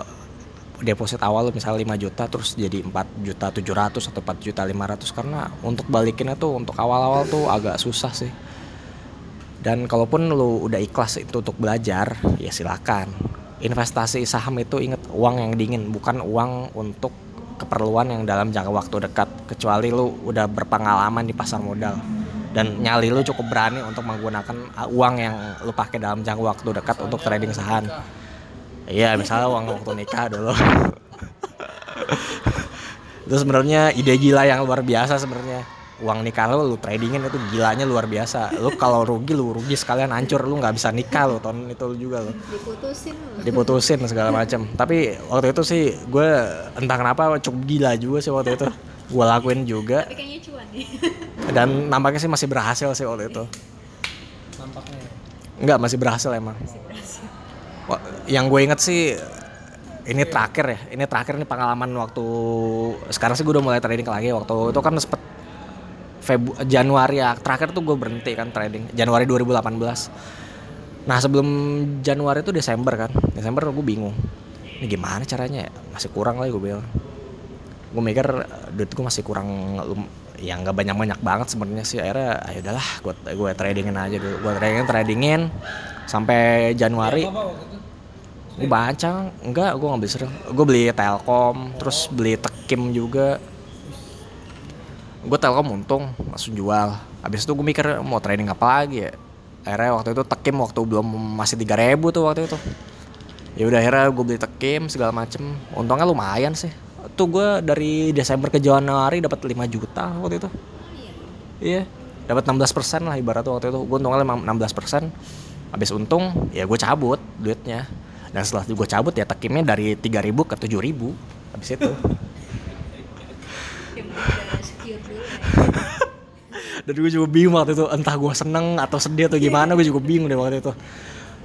deposit awal lo misalnya 5 juta terus jadi 4 juta 700 atau 4 juta 500 karena untuk balikinnya tuh untuk awal-awal tuh agak susah sih. Dan kalaupun lu udah ikhlas itu untuk belajar ya silakan. Investasi saham itu inget uang yang dingin bukan uang untuk keperluan yang dalam jangka waktu dekat. Kecuali lu udah berpengalaman di pasar modal dan nyali lu cukup berani untuk menggunakan uh, uang yang lu pakai dalam jangka waktu dekat untuk trading saham. Iya misalnya uang waktu nikah dulu. Itu sebenarnya ide gila yang luar biasa sebenarnya. Uang nikah lu lu tradingin itu gilanya luar biasa. Lu kalau rugi lu rugi sekalian hancur. Lu nggak bisa nikah lu tahun itu juga lu. Diputusin. Diputusin segala macam tapi waktu itu sih gue entah kenapa cukup gila juga sih waktu itu. Gue lakuin juga. Tapi kayaknya cuan nih dan nampaknya sih masih berhasil sih waktu itu. Nampaknya Enggak masih berhasil emang. Wah, yang gue inget sih ini terakhir ya. Ini terakhir nih pengalaman waktu sekarang sih gue udah mulai trading lagi. Waktu itu kan sempet Febu Januari ya. Terakhir tuh gue berhenti kan trading. Januari 2018 nah sebelum Januari itu Desember kan. Desember gue bingung. Ini gimana caranya ya? Masih kurang lah gue bilang. Gue mikir duit gue masih kurang ya nggak banyak banyak banget sebenarnya sih. Akhirnya ayo udahlah gue gue tradingin aja dulu gue tradingin tradingin. Sampai Januari gue baca enggak gue ngambil sering gue beli Telkom terus beli Tekim juga. Gue Telkom untung langsung jual. Habis itu gue mikir mau trading apa lagi ya? Akhirnya waktu itu Tekim waktu belum masih 3000 tuh waktu itu. Ya udah akhirnya gue beli Tekim segala macem. Untungnya lumayan sih tuh gue dari Desember ke Januari dapat 5 juta waktu itu. Iya. Dapat 16% lah ibaratnya waktu itu. Gue untungnya 16% habis untung ya gue cabut duitnya. Dan setelah gue cabut ya tekimnya dari 3000 ke 7000 habis itu. Dan gue juga bingung waktu itu entah gue seneng atau sedih atau gimana gue juga bingung deh waktu itu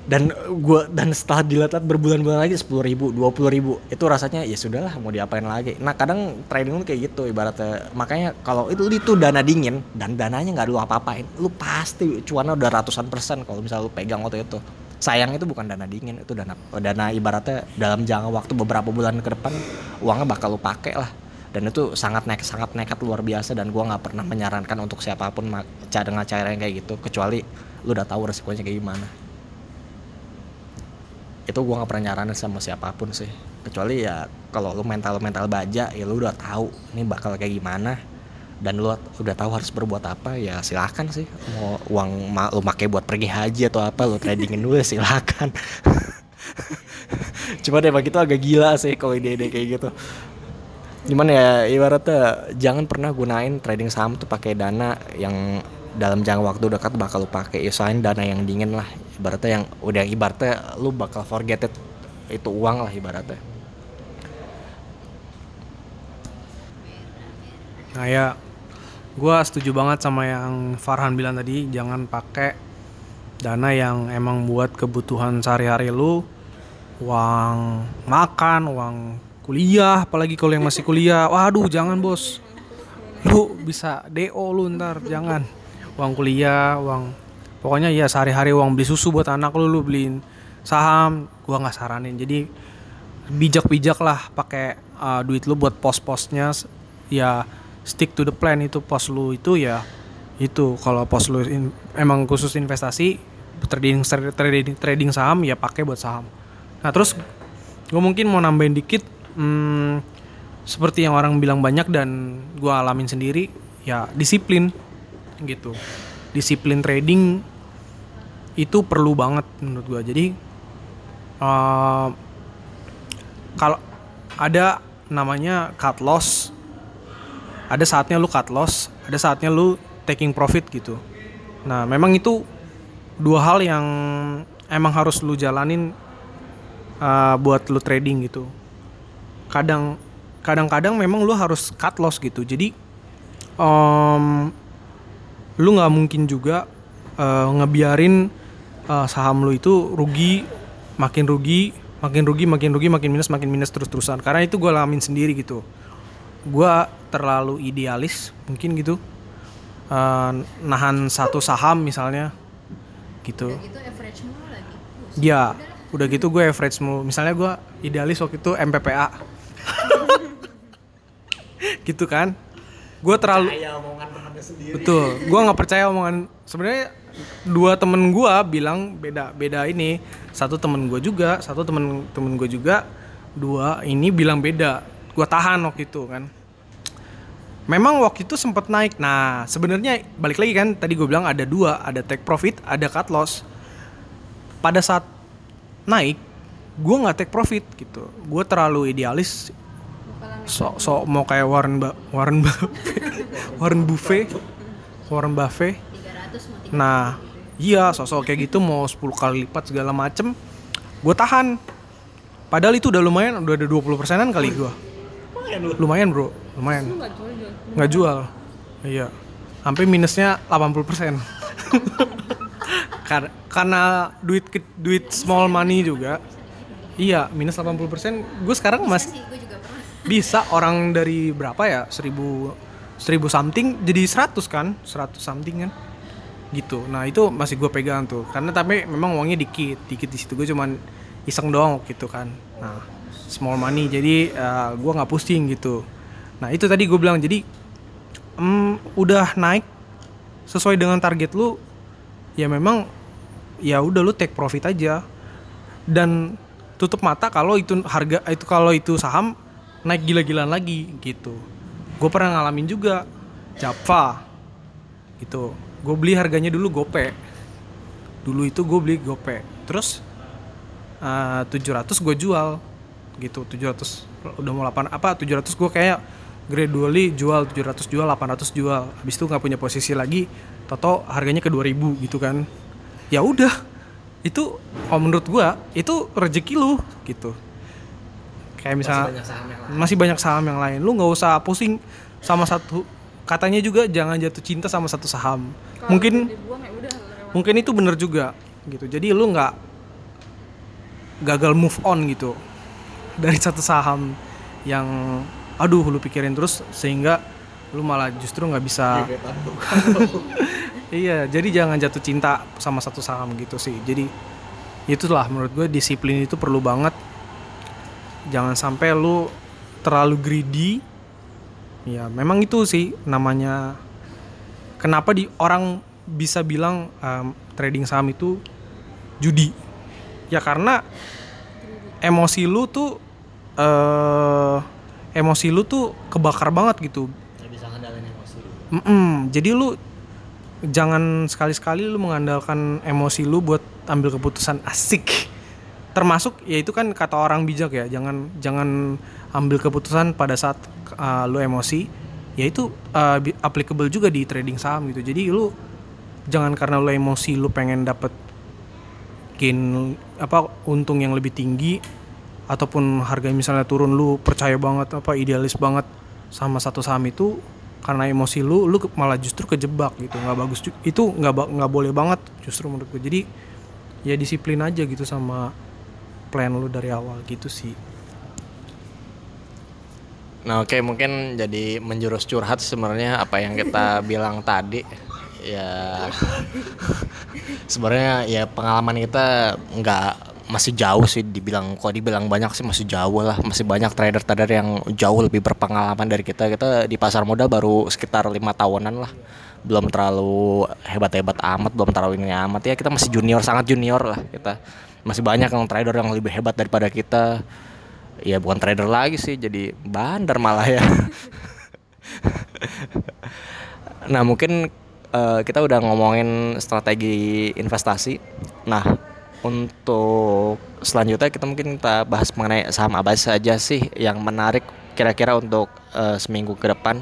dan gue dan setelah dilihat berbulan-bulan lagi sepuluh ribu dua puluh ribu itu rasanya ya sudahlah mau diapain lagi. Nah kadang trading tuh kayak gitu ibaratnya. Makanya kalau itu itu dana dingin dan dananya nggak lu apa-apain lu pasti cuannya udah ratusan persen kalau misalnya lu pegang waktu itu. Sayang itu bukan dana dingin itu dana dana ibaratnya dalam jangka waktu beberapa bulan ke depan uangnya bakal lu pakai lah. Dan itu sangat nekat sangat nekat luar biasa dan gua nggak pernah menyarankan untuk siapa pun cara dengan cara yang kayak gitu kecuali lu udah tahu resikonya kayak gimana itu gua nggak pernah nyaranin sama siapa pun sih. Kecuali ya kalau lu mental mental baja ya lu udah tahu ini bakal kayak gimana. Dan lu udah tahu harus berbuat apa ya silakan sih. Mau uang ma- lu pakai buat pergi haji atau apa lu tradingin dulu ya silakan. Cuma deh begitu agak gila sih kalau ide-ide kayak gitu. Gimana ya ibaratnya jangan pernah gunain trading saham tuh pakai dana yang dalam jangka waktu dekat bakal lu pakai. Usahain dana yang dingin lah ibaratnya yang udah ibaratnya lu bakal forget it. Itu uang lah ibaratnya. Nah ya, gue setuju banget sama yang Farhan bilang tadi, jangan pakai dana yang emang buat kebutuhan sehari-hari lu, uang makan, uang kuliah, apalagi kalau yang masih kuliah, waduh jangan bos, lu bisa do lu ntar, jangan, uang kuliah, uang, pokoknya ya sehari-hari uang beli susu buat anak lu, lu beliin saham, gua nggak saranin, jadi bijak-bijak lah pakai uh, duit lu buat pos-posnya ya stick to the plan itu pos lu itu ya itu. Kalau pos lu in- emang khusus investasi trading trading trading saham ya pakai buat saham. Nah terus gue mungkin mau nambahin dikit hmm, seperti yang orang bilang banyak dan gue alamin sendiri ya disiplin gitu. Disiplin trading itu perlu banget menurut gue jadi uh, kalau ada namanya cut loss ada saatnya lu cut loss ada saatnya lu taking profit gitu. Nah memang itu dua hal yang emang harus lu jalanin uh, buat lu trading gitu. Kadang kadang-kadang memang lu harus cut loss gitu. Jadi um, lu nggak mungkin juga eh, ngebiarin eh, saham lu itu rugi makin rugi makin rugi makin rugi makin minus makin minus terus terusan karena itu gue alamin sendiri gitu gue terlalu idealis mungkin gitu Eh, nahan satu saham misalnya gitu Itu average mulu lagi. Ya, udah gitu gue average mulu. Misalnya gue idealis waktu itu MPPA. gitu kan. Gue terlalu Betul. Gue nggak percaya omongan sebenarnya dua temen gue bilang beda beda ini. Satu temen gue juga, satu temen temen gue juga. Dua ini bilang beda. Gue tahan waktu itu kan. Memang waktu itu sempat naik. Nah, sebenarnya balik lagi kan tadi gue bilang ada dua, ada take profit, ada cut loss pada saat naik gue nggak take profit gitu gue terlalu idealis sok sok mau kayak Warren ba Warren Buffett Warren Buffett Warren Buffett nah iya sosok kayak gitu mau 10 kali lipat segala macem. Gue tahan. Padahal itu udah lumayan udah ada 20 persenan kali gue lumayan bro. Lumayan. Nggak jual iya. Sampai minusnya 80 persen. Kar- karena duit duit small money juga. Iya minus 80 persen. Gue sekarang mas bisa orang dari berapa ya? Seribu seribu something jadi 100 kan? 100 something kan? Gitu. Nah itu masih gue pegang tuh. Karena tapi memang uangnya dikit. Dikit di situ. Gue cuman iseng doang gitu kan. Nah small money. Jadi eh, gue nggak pusing gitu. Nah itu tadi gue bilang. Jadi mm, udah naik sesuai dengan target lu ya memang ya udah lu take profit aja. Dan tutup mata kalau itu harga itu kalau itu saham naik gila-gilaan lagi gitu. Gue pernah ngalamin juga Java gitu. Gue beli harganya dulu gope. Dulu itu gue beli gope. Terus eh, 700 gue jual gitu. 700 udah mau 8 apa 700 gue kayak gradually jual 700 jual 800 jual. Habis itu nggak punya posisi lagi toto harganya ke 2000 gitu kan. Ya udah itu kalau menurut gua itu rezeki lu gitu kayak misalnya masih banyak saham yang lain. lu nggak usah pusing sama satu katanya juga jangan jatuh cinta sama satu saham. Mungkin mungkin itu bener juga gitu. Jadi lu nggak gagal move on gitu dari satu saham yang aduh lu pikirin terus sehingga lu malah justru nggak bisa iya jadi jangan jatuh cinta sama satu saham gitu sih. Jadi itulah menurut gue disiplin itu perlu banget jangan sampai lu terlalu greedy. Ya memang itu sih namanya kenapa di orang bisa bilang um, trading saham itu judi. Ya karena emosi lu tuh eh emosi lu tuh kebakar banget gitu. Mm-mm, jadi lu jangan sekali-sekali lu mengandalkan emosi lu buat ambil keputusan asik. Termasuk ya itu kan kata orang bijak ya, jangan jangan ambil keputusan pada saat uh, lu emosi. Ya itu uh, applicable juga di trading saham gitu. Jadi lu jangan karena lu emosi lu pengen dapet gain apa untung yang lebih tinggi ataupun harga misalnya turun lu percaya banget apa idealis banget sama satu saham itu karena emosi lu lu malah justru kejebak gitu nggak bagus itu nggak nggak boleh banget justru menurut gue jadi ya disiplin aja gitu sama plan lu dari awal gitu sih. Nah oke mungkin jadi menjurus curhat sebenarnya apa yang kita bilang tadi. Ya sebenarnya ya pengalaman kita nggak masih jauh sih dibilang kok dibilang banyak sih masih jauh lah. Masih banyak trader-trader yang jauh lebih berpengalaman dari kita. Kita di pasar modal baru sekitar lima tahunan lah. Belum terlalu hebat-hebat amat belum terlalu ini amat. Ya kita masih junior sangat junior lah kita masih banyak yang trader yang lebih hebat daripada kita. Ya bukan trader lagi sih jadi bandar malah ya. Nah mungkin eh, kita udah ngomongin strategi investasi. Nah untuk selanjutnya kita mungkin kita bahas mengenai saham apa saja sih yang menarik kira-kira untuk eh, seminggu ke depan.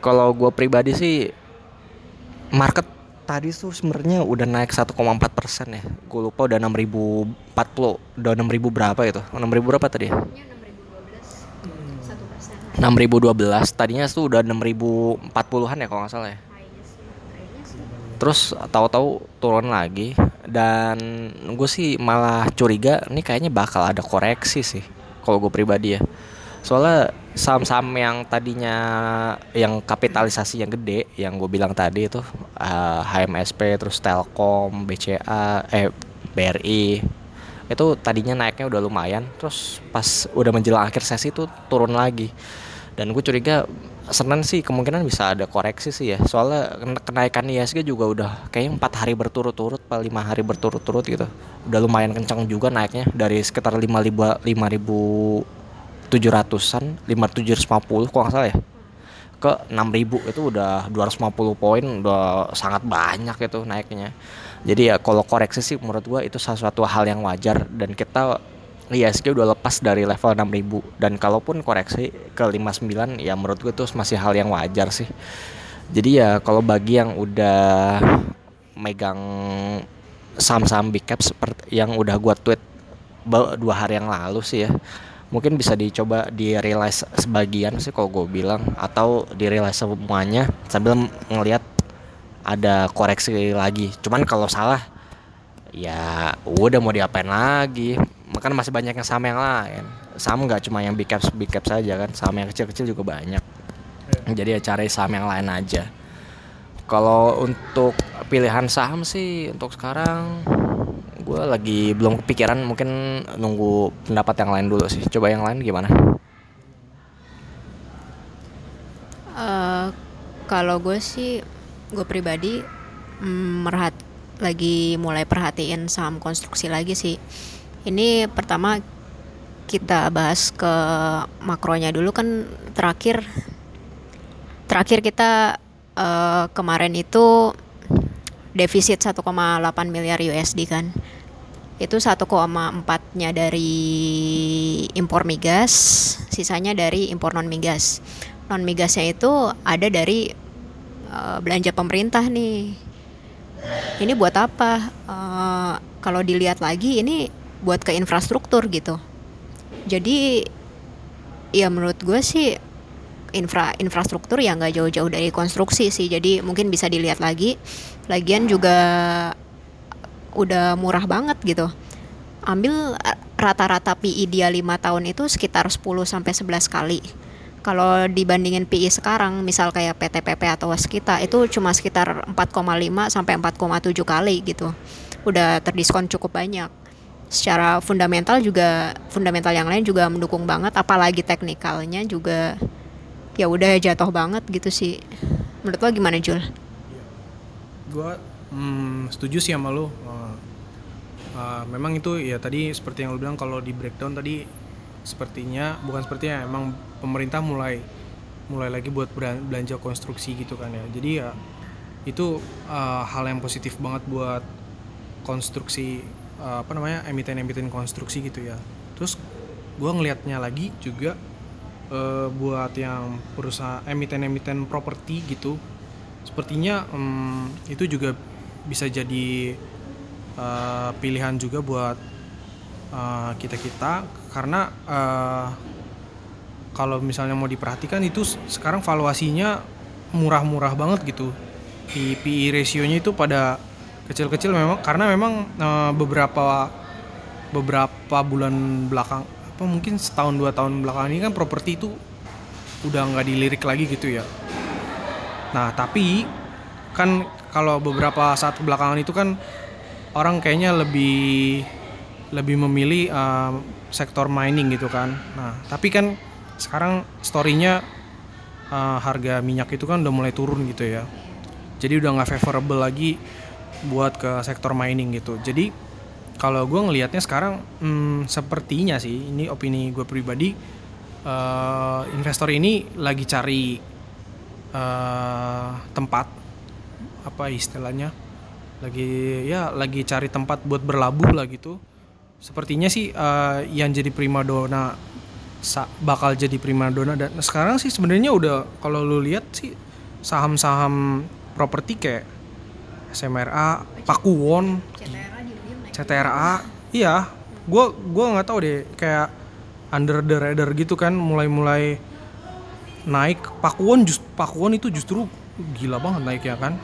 Kalau gue pribadi sih market tadi tuh sebenarnya udah naik 1,4 persen ya. Gue lupa udah 6040 udah 6000 berapa gitu. 6000 berapa tadi ya? 6012 tadinya tuh udah 6040-an ya kalau nggak salah ya. Terus tahu-tahu turun lagi dan gue sih malah curiga ini kayaknya bakal ada koreksi sih kalau gue pribadi ya. Soalnya saham-saham yang tadinya yang kapitalisasi yang gede yang gue bilang tadi itu uh, HMSP terus Telkom BCA eh BRI itu tadinya naiknya udah lumayan terus pas udah menjelang akhir sesi itu turun lagi. Dan gue curiga Senin sih kemungkinan bisa ada koreksi sih ya. Soalnya kenaikan ISG juga udah kayaknya empat hari berturut-turut pak lima hari berturut-turut gitu. Udah lumayan kencang juga naiknya dari sekitar lima ribu tujuh ratusan lima tujuh ratus lima puluh kok nggak salah ya? Ke enam ribu itu udah 250 poin udah sangat banyak itu naiknya. Jadi ya kalau koreksi sih menurut gua itu salah satu hal yang wajar dan kita ISG udah lepas dari level 6000 dan kalaupun koreksi ke 59 ya menurut gue itu masih hal yang wajar sih. Jadi ya kalau bagi yang udah megang saham-saham big cap seperti yang udah gua tweet dua hari yang lalu sih ya mungkin bisa dicoba di realize sebagian sih kalau gue bilang atau di realize semuanya sambil ngelihat ada koreksi lagi. Cuman kalau salah ya udah mau diapain lagi. Makan masih banyak yang sama yang lain. Saham nggak cuma yang big caps big caps saja kan. Saham yang kecil-kecil juga banyak. Jadi ya cari saham yang lain aja. Kalau untuk pilihan saham sih untuk sekarang gue lagi belum kepikiran mungkin nunggu pendapat yang lain dulu sih. Coba yang lain gimana? Uh, kalau gue sih gue pribadi mm, merhat lagi mulai perhatiin saham konstruksi lagi sih. Ini pertama kita bahas ke makronya dulu kan terakhir. Terakhir kita uh, kemarin itu defisit 1,8 miliar USD kan itu 1,4 nya dari impor migas sisanya dari impor non migas non migasnya itu ada dari uh, belanja pemerintah nih. Ini buat apa? Uh, kalau dilihat lagi ini buat ke infrastruktur gitu. Jadi ya menurut gue sih infra infrastruktur ya nggak jauh-jauh dari konstruksi sih. Jadi mungkin bisa dilihat lagi. Lagian juga udah murah banget gitu. Ambil rata-rata PI dia 5 tahun itu sekitar 10 sampai 11 kali. Kalau dibandingin PI sekarang misal kayak PTPP atau Waskita itu cuma sekitar 4,5 sampai 4,7 kali gitu. Udah terdiskon cukup banyak. Secara fundamental juga fundamental yang lain juga mendukung banget apalagi teknikalnya juga ya udah jatuh banget gitu sih. Menurut lo gimana Jul? Gue hmm, setuju sih sama lo. Uh, uh, memang itu ya tadi seperti yang lo bilang kalau di breakdown tadi sepertinya bukan sepertinya emang pemerintah mulai mulai lagi buat belanja konstruksi gitu kan ya. Jadi ya itu uh, hal yang positif banget buat konstruksi uh, apa namanya emiten-emiten konstruksi gitu ya terus gue ngelihatnya lagi juga uh, buat yang perusahaan emiten-emiten properti gitu sepertinya um, itu juga bisa jadi uh, pilihan juga buat uh, kita kita karena uh, kalau misalnya mau diperhatikan itu sekarang valuasinya murah-murah banget gitu. PI ratio-nya itu pada kecil-kecil memang karena memang uh, beberapa beberapa bulan belakang apa mungkin setahun dua tahun belakang ini kan properti itu udah nggak dilirik lagi gitu ya. Nah tapi kan kalau beberapa saat belakangan itu kan orang kayaknya lebih lebih memilih uh, sektor mining gitu kan. Nah tapi kan sekarang storynya uh, harga minyak itu kan udah mulai turun gitu ya. Jadi udah nggak favorable lagi buat ke sektor mining gitu. Jadi kalau gue ngelihatnya sekarang hmm, sepertinya sih ini opini gue pribadi uh, investor ini lagi cari uh, tempat apa istilahnya lagi ya lagi cari tempat buat berlabuh lah gitu. Sepertinya sih uh, yang jadi primadona bakal jadi primadona dan sekarang sih sebenarnya udah kalau lu lihat sih saham-saham properti kayak SMRA, Pakuwon, CTRA, iya, gue gue nggak tahu deh kayak under the radar gitu kan mulai-mulai naik. Pakuwon just Pakuwon itu justru gila banget naik ya kan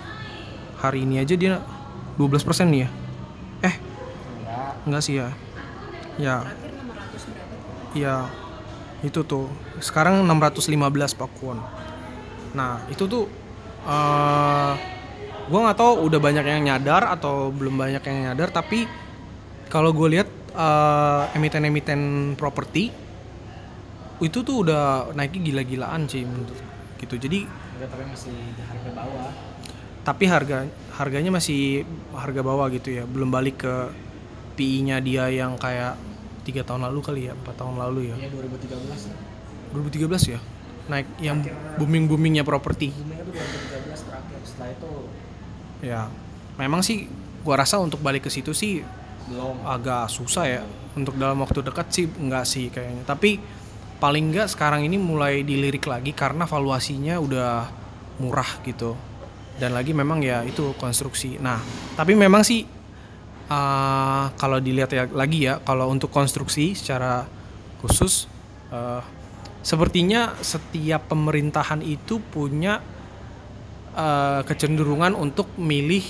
hari ini aja dia 12% nih ya. Eh, enggak sih ya. Ya. Ya. Itu tuh. Sekarang 615 Pak Kwon. Nah, itu tuh eh gua nggak tahu udah banyak yang nyadar atau belum banyak yang nyadar tapi kalau gue lihat eh, emiten-emiten properti itu tuh udah naiknya gila-gilaan sih gitu. Jadi tapi masih di harga bawah. Tapi harga harganya masih harga bawah gitu ya. Belum balik ke PI-nya dia yang kayak tiga tahun lalu kali ya empat tahun lalu ya. Ya 2013. 2013 ya? Naik yang booming boomingnya properti. Boomingnya tuh 2013 terakhir. Setelah itu ya memang sih gua rasa untuk balik ke situ sih belum. agak susah ya. Untuk dalam waktu dekat sih enggak sih kayaknya. Tapi paling enggak sekarang ini mulai dilirik lagi karena valuasinya udah murah gitu dan lagi memang ya itu konstruksi nah tapi memang sih eh, kalau dilihat ya lagi ya kalau untuk konstruksi secara khusus eh, sepertinya setiap pemerintahan itu punya eh, kecenderungan untuk milih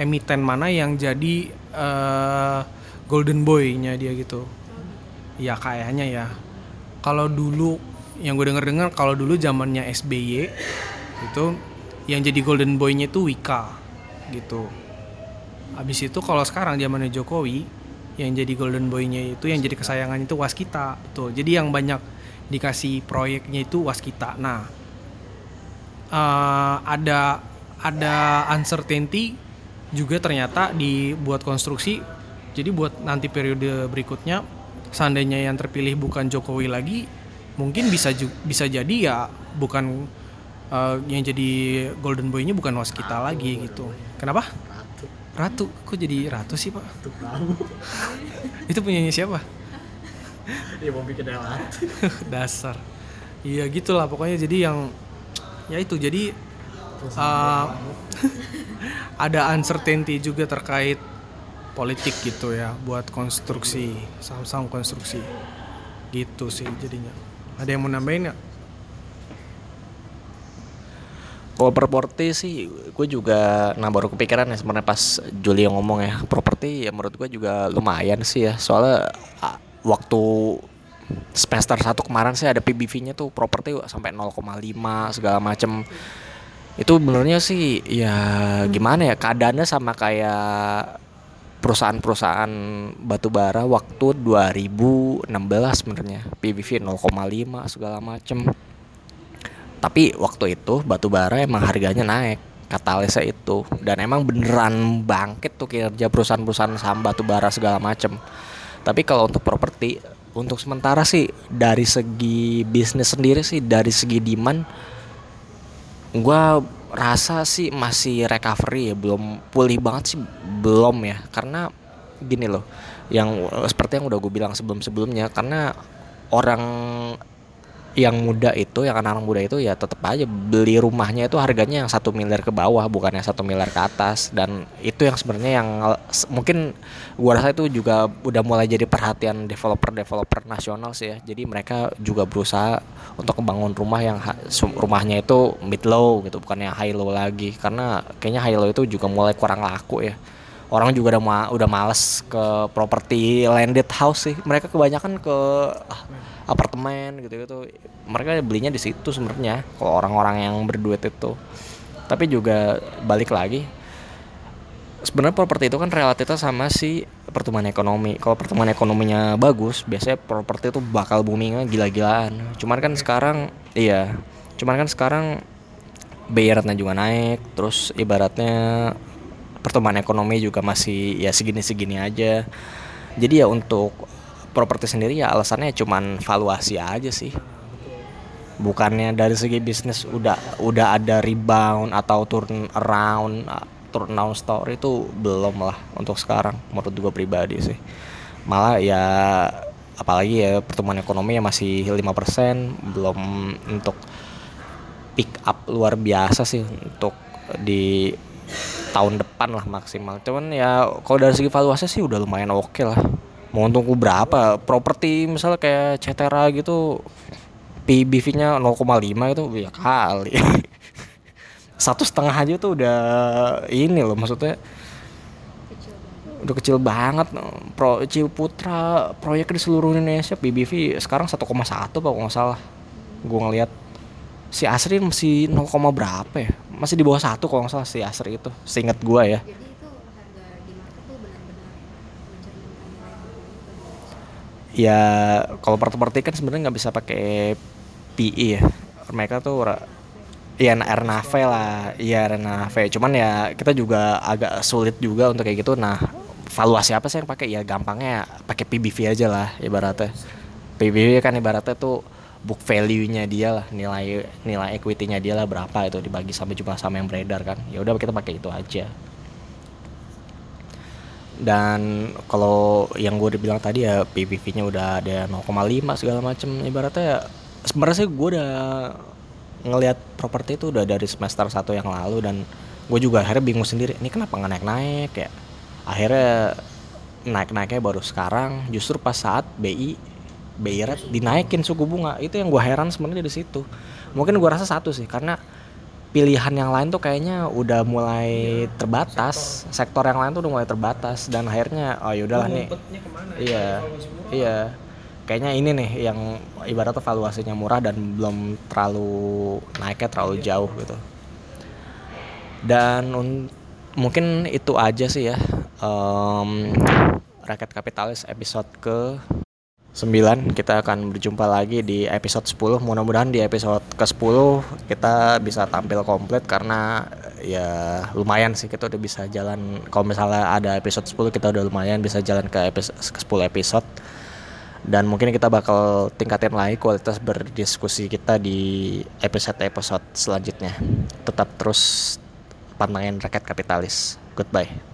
emiten mana yang jadi eh, golden boy-nya dia gitu. Ya kayaknya ya. Kalau dulu yang gue denger dengar kalau dulu zamannya SBY itu yang jadi golden boy-nya itu Wika gitu. Habis itu kalau sekarang zamannya Jokowi yang jadi golden boy-nya itu yang jadi kesayangan itu Waskita betul. Jadi yang banyak dikasih proyeknya itu Waskita. Nah, eh, ada ada uncertainty juga ternyata dibuat konstruksi. Jadi buat nanti periode berikutnya seandainya yang terpilih bukan Jokowi lagi, mungkin bisa bisa jadi ya bukan eh, yang jadi golden boy-nya bukan Waskita lagi gitu. Kenapa? Ratu. Ratu. Kok jadi Ratu sih, Pak? Ratu. Itu punyanya siapa? Dia mau bikin LRT. Dasar. Iya gitulah pokoknya jadi yang ya itu jadi uh, ada uncertainty juga terkait politik gitu ya buat konstruksi saham-saham konstruksi gitu sih jadinya ada yang mau nambahin nggak Kalau properti sih, gue juga nah baru kepikiran ya sebenarnya pas Julio ngomong ya properti ya menurut gue juga lumayan sih ya. Soalnya waktu semester 1 kemarin sih ada PBV-nya tuh properti sampai 0,5 segala macem. Itu benernya sih ya gimana ya keadaannya sama kayak perusahaan-perusahaan batubara waktu 2016 sebenarnya. PBV 0,5 segala macem tapi waktu itu batu bara emang harganya naik katalisnya itu. Dan emang beneran bangkit tuh kinerja perusahaan-perusahaan saham batu bara segala macem. Tapi kalau untuk properti untuk sementara sih dari segi bisnis sendiri sih dari segi demand gua rasa sih masih recovery ya. Belum pulih banget sih belum ya. Karena gini loh yang seperti yang udah gue bilang sebelum-sebelumnya karena orang yang muda itu yang anak-anak muda itu ya tetap aja beli rumahnya itu harganya yang satu miliar ke bawah bukan yang satu miliar ke atas. Dan itu yang sebenarnya yang mungkin gua rasa itu juga udah mulai jadi perhatian developer-developer nasional sih ya. Jadi mereka juga berusaha untuk membangun rumah yang rumahnya itu mid low gitu bukan yang high low lagi. Karena kayaknya high low itu juga mulai kurang laku ya orang juga udah ma- udah males ke properti landed house sih. Mereka kebanyakan ke ah, apartemen gitu gitu mereka belinya di situ sebenarnya kalau orang-orang yang berduit itu. Tapi juga balik lagi sebenarnya properti itu kan relatifnya sama si pertumbuhan ekonomi. Kalau pertumbuhan ekonominya bagus biasanya properti itu bakal boomingnya gila-gilaan. Cuman kan sekarang iya cuman kan sekarang BI ratenya juga naik terus ibaratnya pertumbuhan ekonomi juga masih ya segini-segini aja. Jadi ya untuk properti sendiri ya alasannya cuman valuasi aja sih. Bukannya dari segi bisnis udah udah ada rebound atau turn around turn down story itu belum lah untuk sekarang menurut gue pribadi sih. Malah ya apalagi ya pertumbuhan ekonomi yang masih 5% belum untuk pick up luar biasa sih untuk di tahun depan lah maksimal. Cuman ya kalau dari segi valuasi sih udah lumayan oke lah. Mau tunggu berapa? Properti misalnya kayak Cetera gitu PBV nya 0,5 itu ya kali. Satu setengah aja tuh udah ini loh maksudnya. Udah kecil banget. Pro Ciputra proyek di seluruh Indonesia PBV sekarang 1,1 pak kalau nggak salah. Gue ngeliat si Asri masih 0, berapa ya masih di bawah satu kalau nggak salah si Asri itu seingat gue ya Jadi itu harga di market tuh benar-benar mencerminkan nilai buku itu. ya kalau properti kan sebenarnya nggak bisa pakai PE ya mereka tuh Iya, Rnave lah, iya Rnave. Cuman ya kita juga agak sulit juga untuk kayak gitu. Nah, valuasi apa sih yang pakai? Ya gampangnya pakai PBV aja lah ibaratnya. PBV kan ibaratnya tuh book value-nya dia lah, nilai nilai equity-nya dia lah berapa itu dibagi sampai jumlah saham yang beredar kan. Ya udah kita pakai itu aja. Dan kalau yang gue udah bilang tadi ya PBV-nya udah ada 0,5 segala macem ibaratnya ya sebenarnya gue udah ngelihat properti itu udah dari semester 1 yang lalu dan gue juga akhirnya bingung sendiri ini kenapa nggak naik-naik ya akhirnya naik-naiknya baru sekarang justru pas saat BI BI rate dinaikin suku bunga. Itu yang gue heran sebenarnya di situ. Mungkin gue rasa satu sih karena pilihan yang lain tuh kayaknya udah mulai terbatas. Sektor. Yang lain tuh udah mulai terbatas dan akhirnya oh yaudahlah nih. iya. Iya. Kayaknya ini nih yang ibaratnya valuasinya murah dan belum terlalu naiknya terlalu jauh gitu. Dan un- mungkin itu aja sih ya. Em, rakyat kapitalis episode ke 9 kita akan berjumpa lagi di episode 10 mudah-mudahan di episode ke 10 kita bisa tampil komplit karena ya lumayan sih kita udah bisa jalan. Kalau misalnya ada episode 10 kita udah lumayan bisa jalan ke episode ke 10 episode. Dan mungkin kita bakal tingkatin lagi kualitas berdiskusi kita di episode-episode selanjutnya. Tetap terus pantengin rakyat kapitalis. Goodbye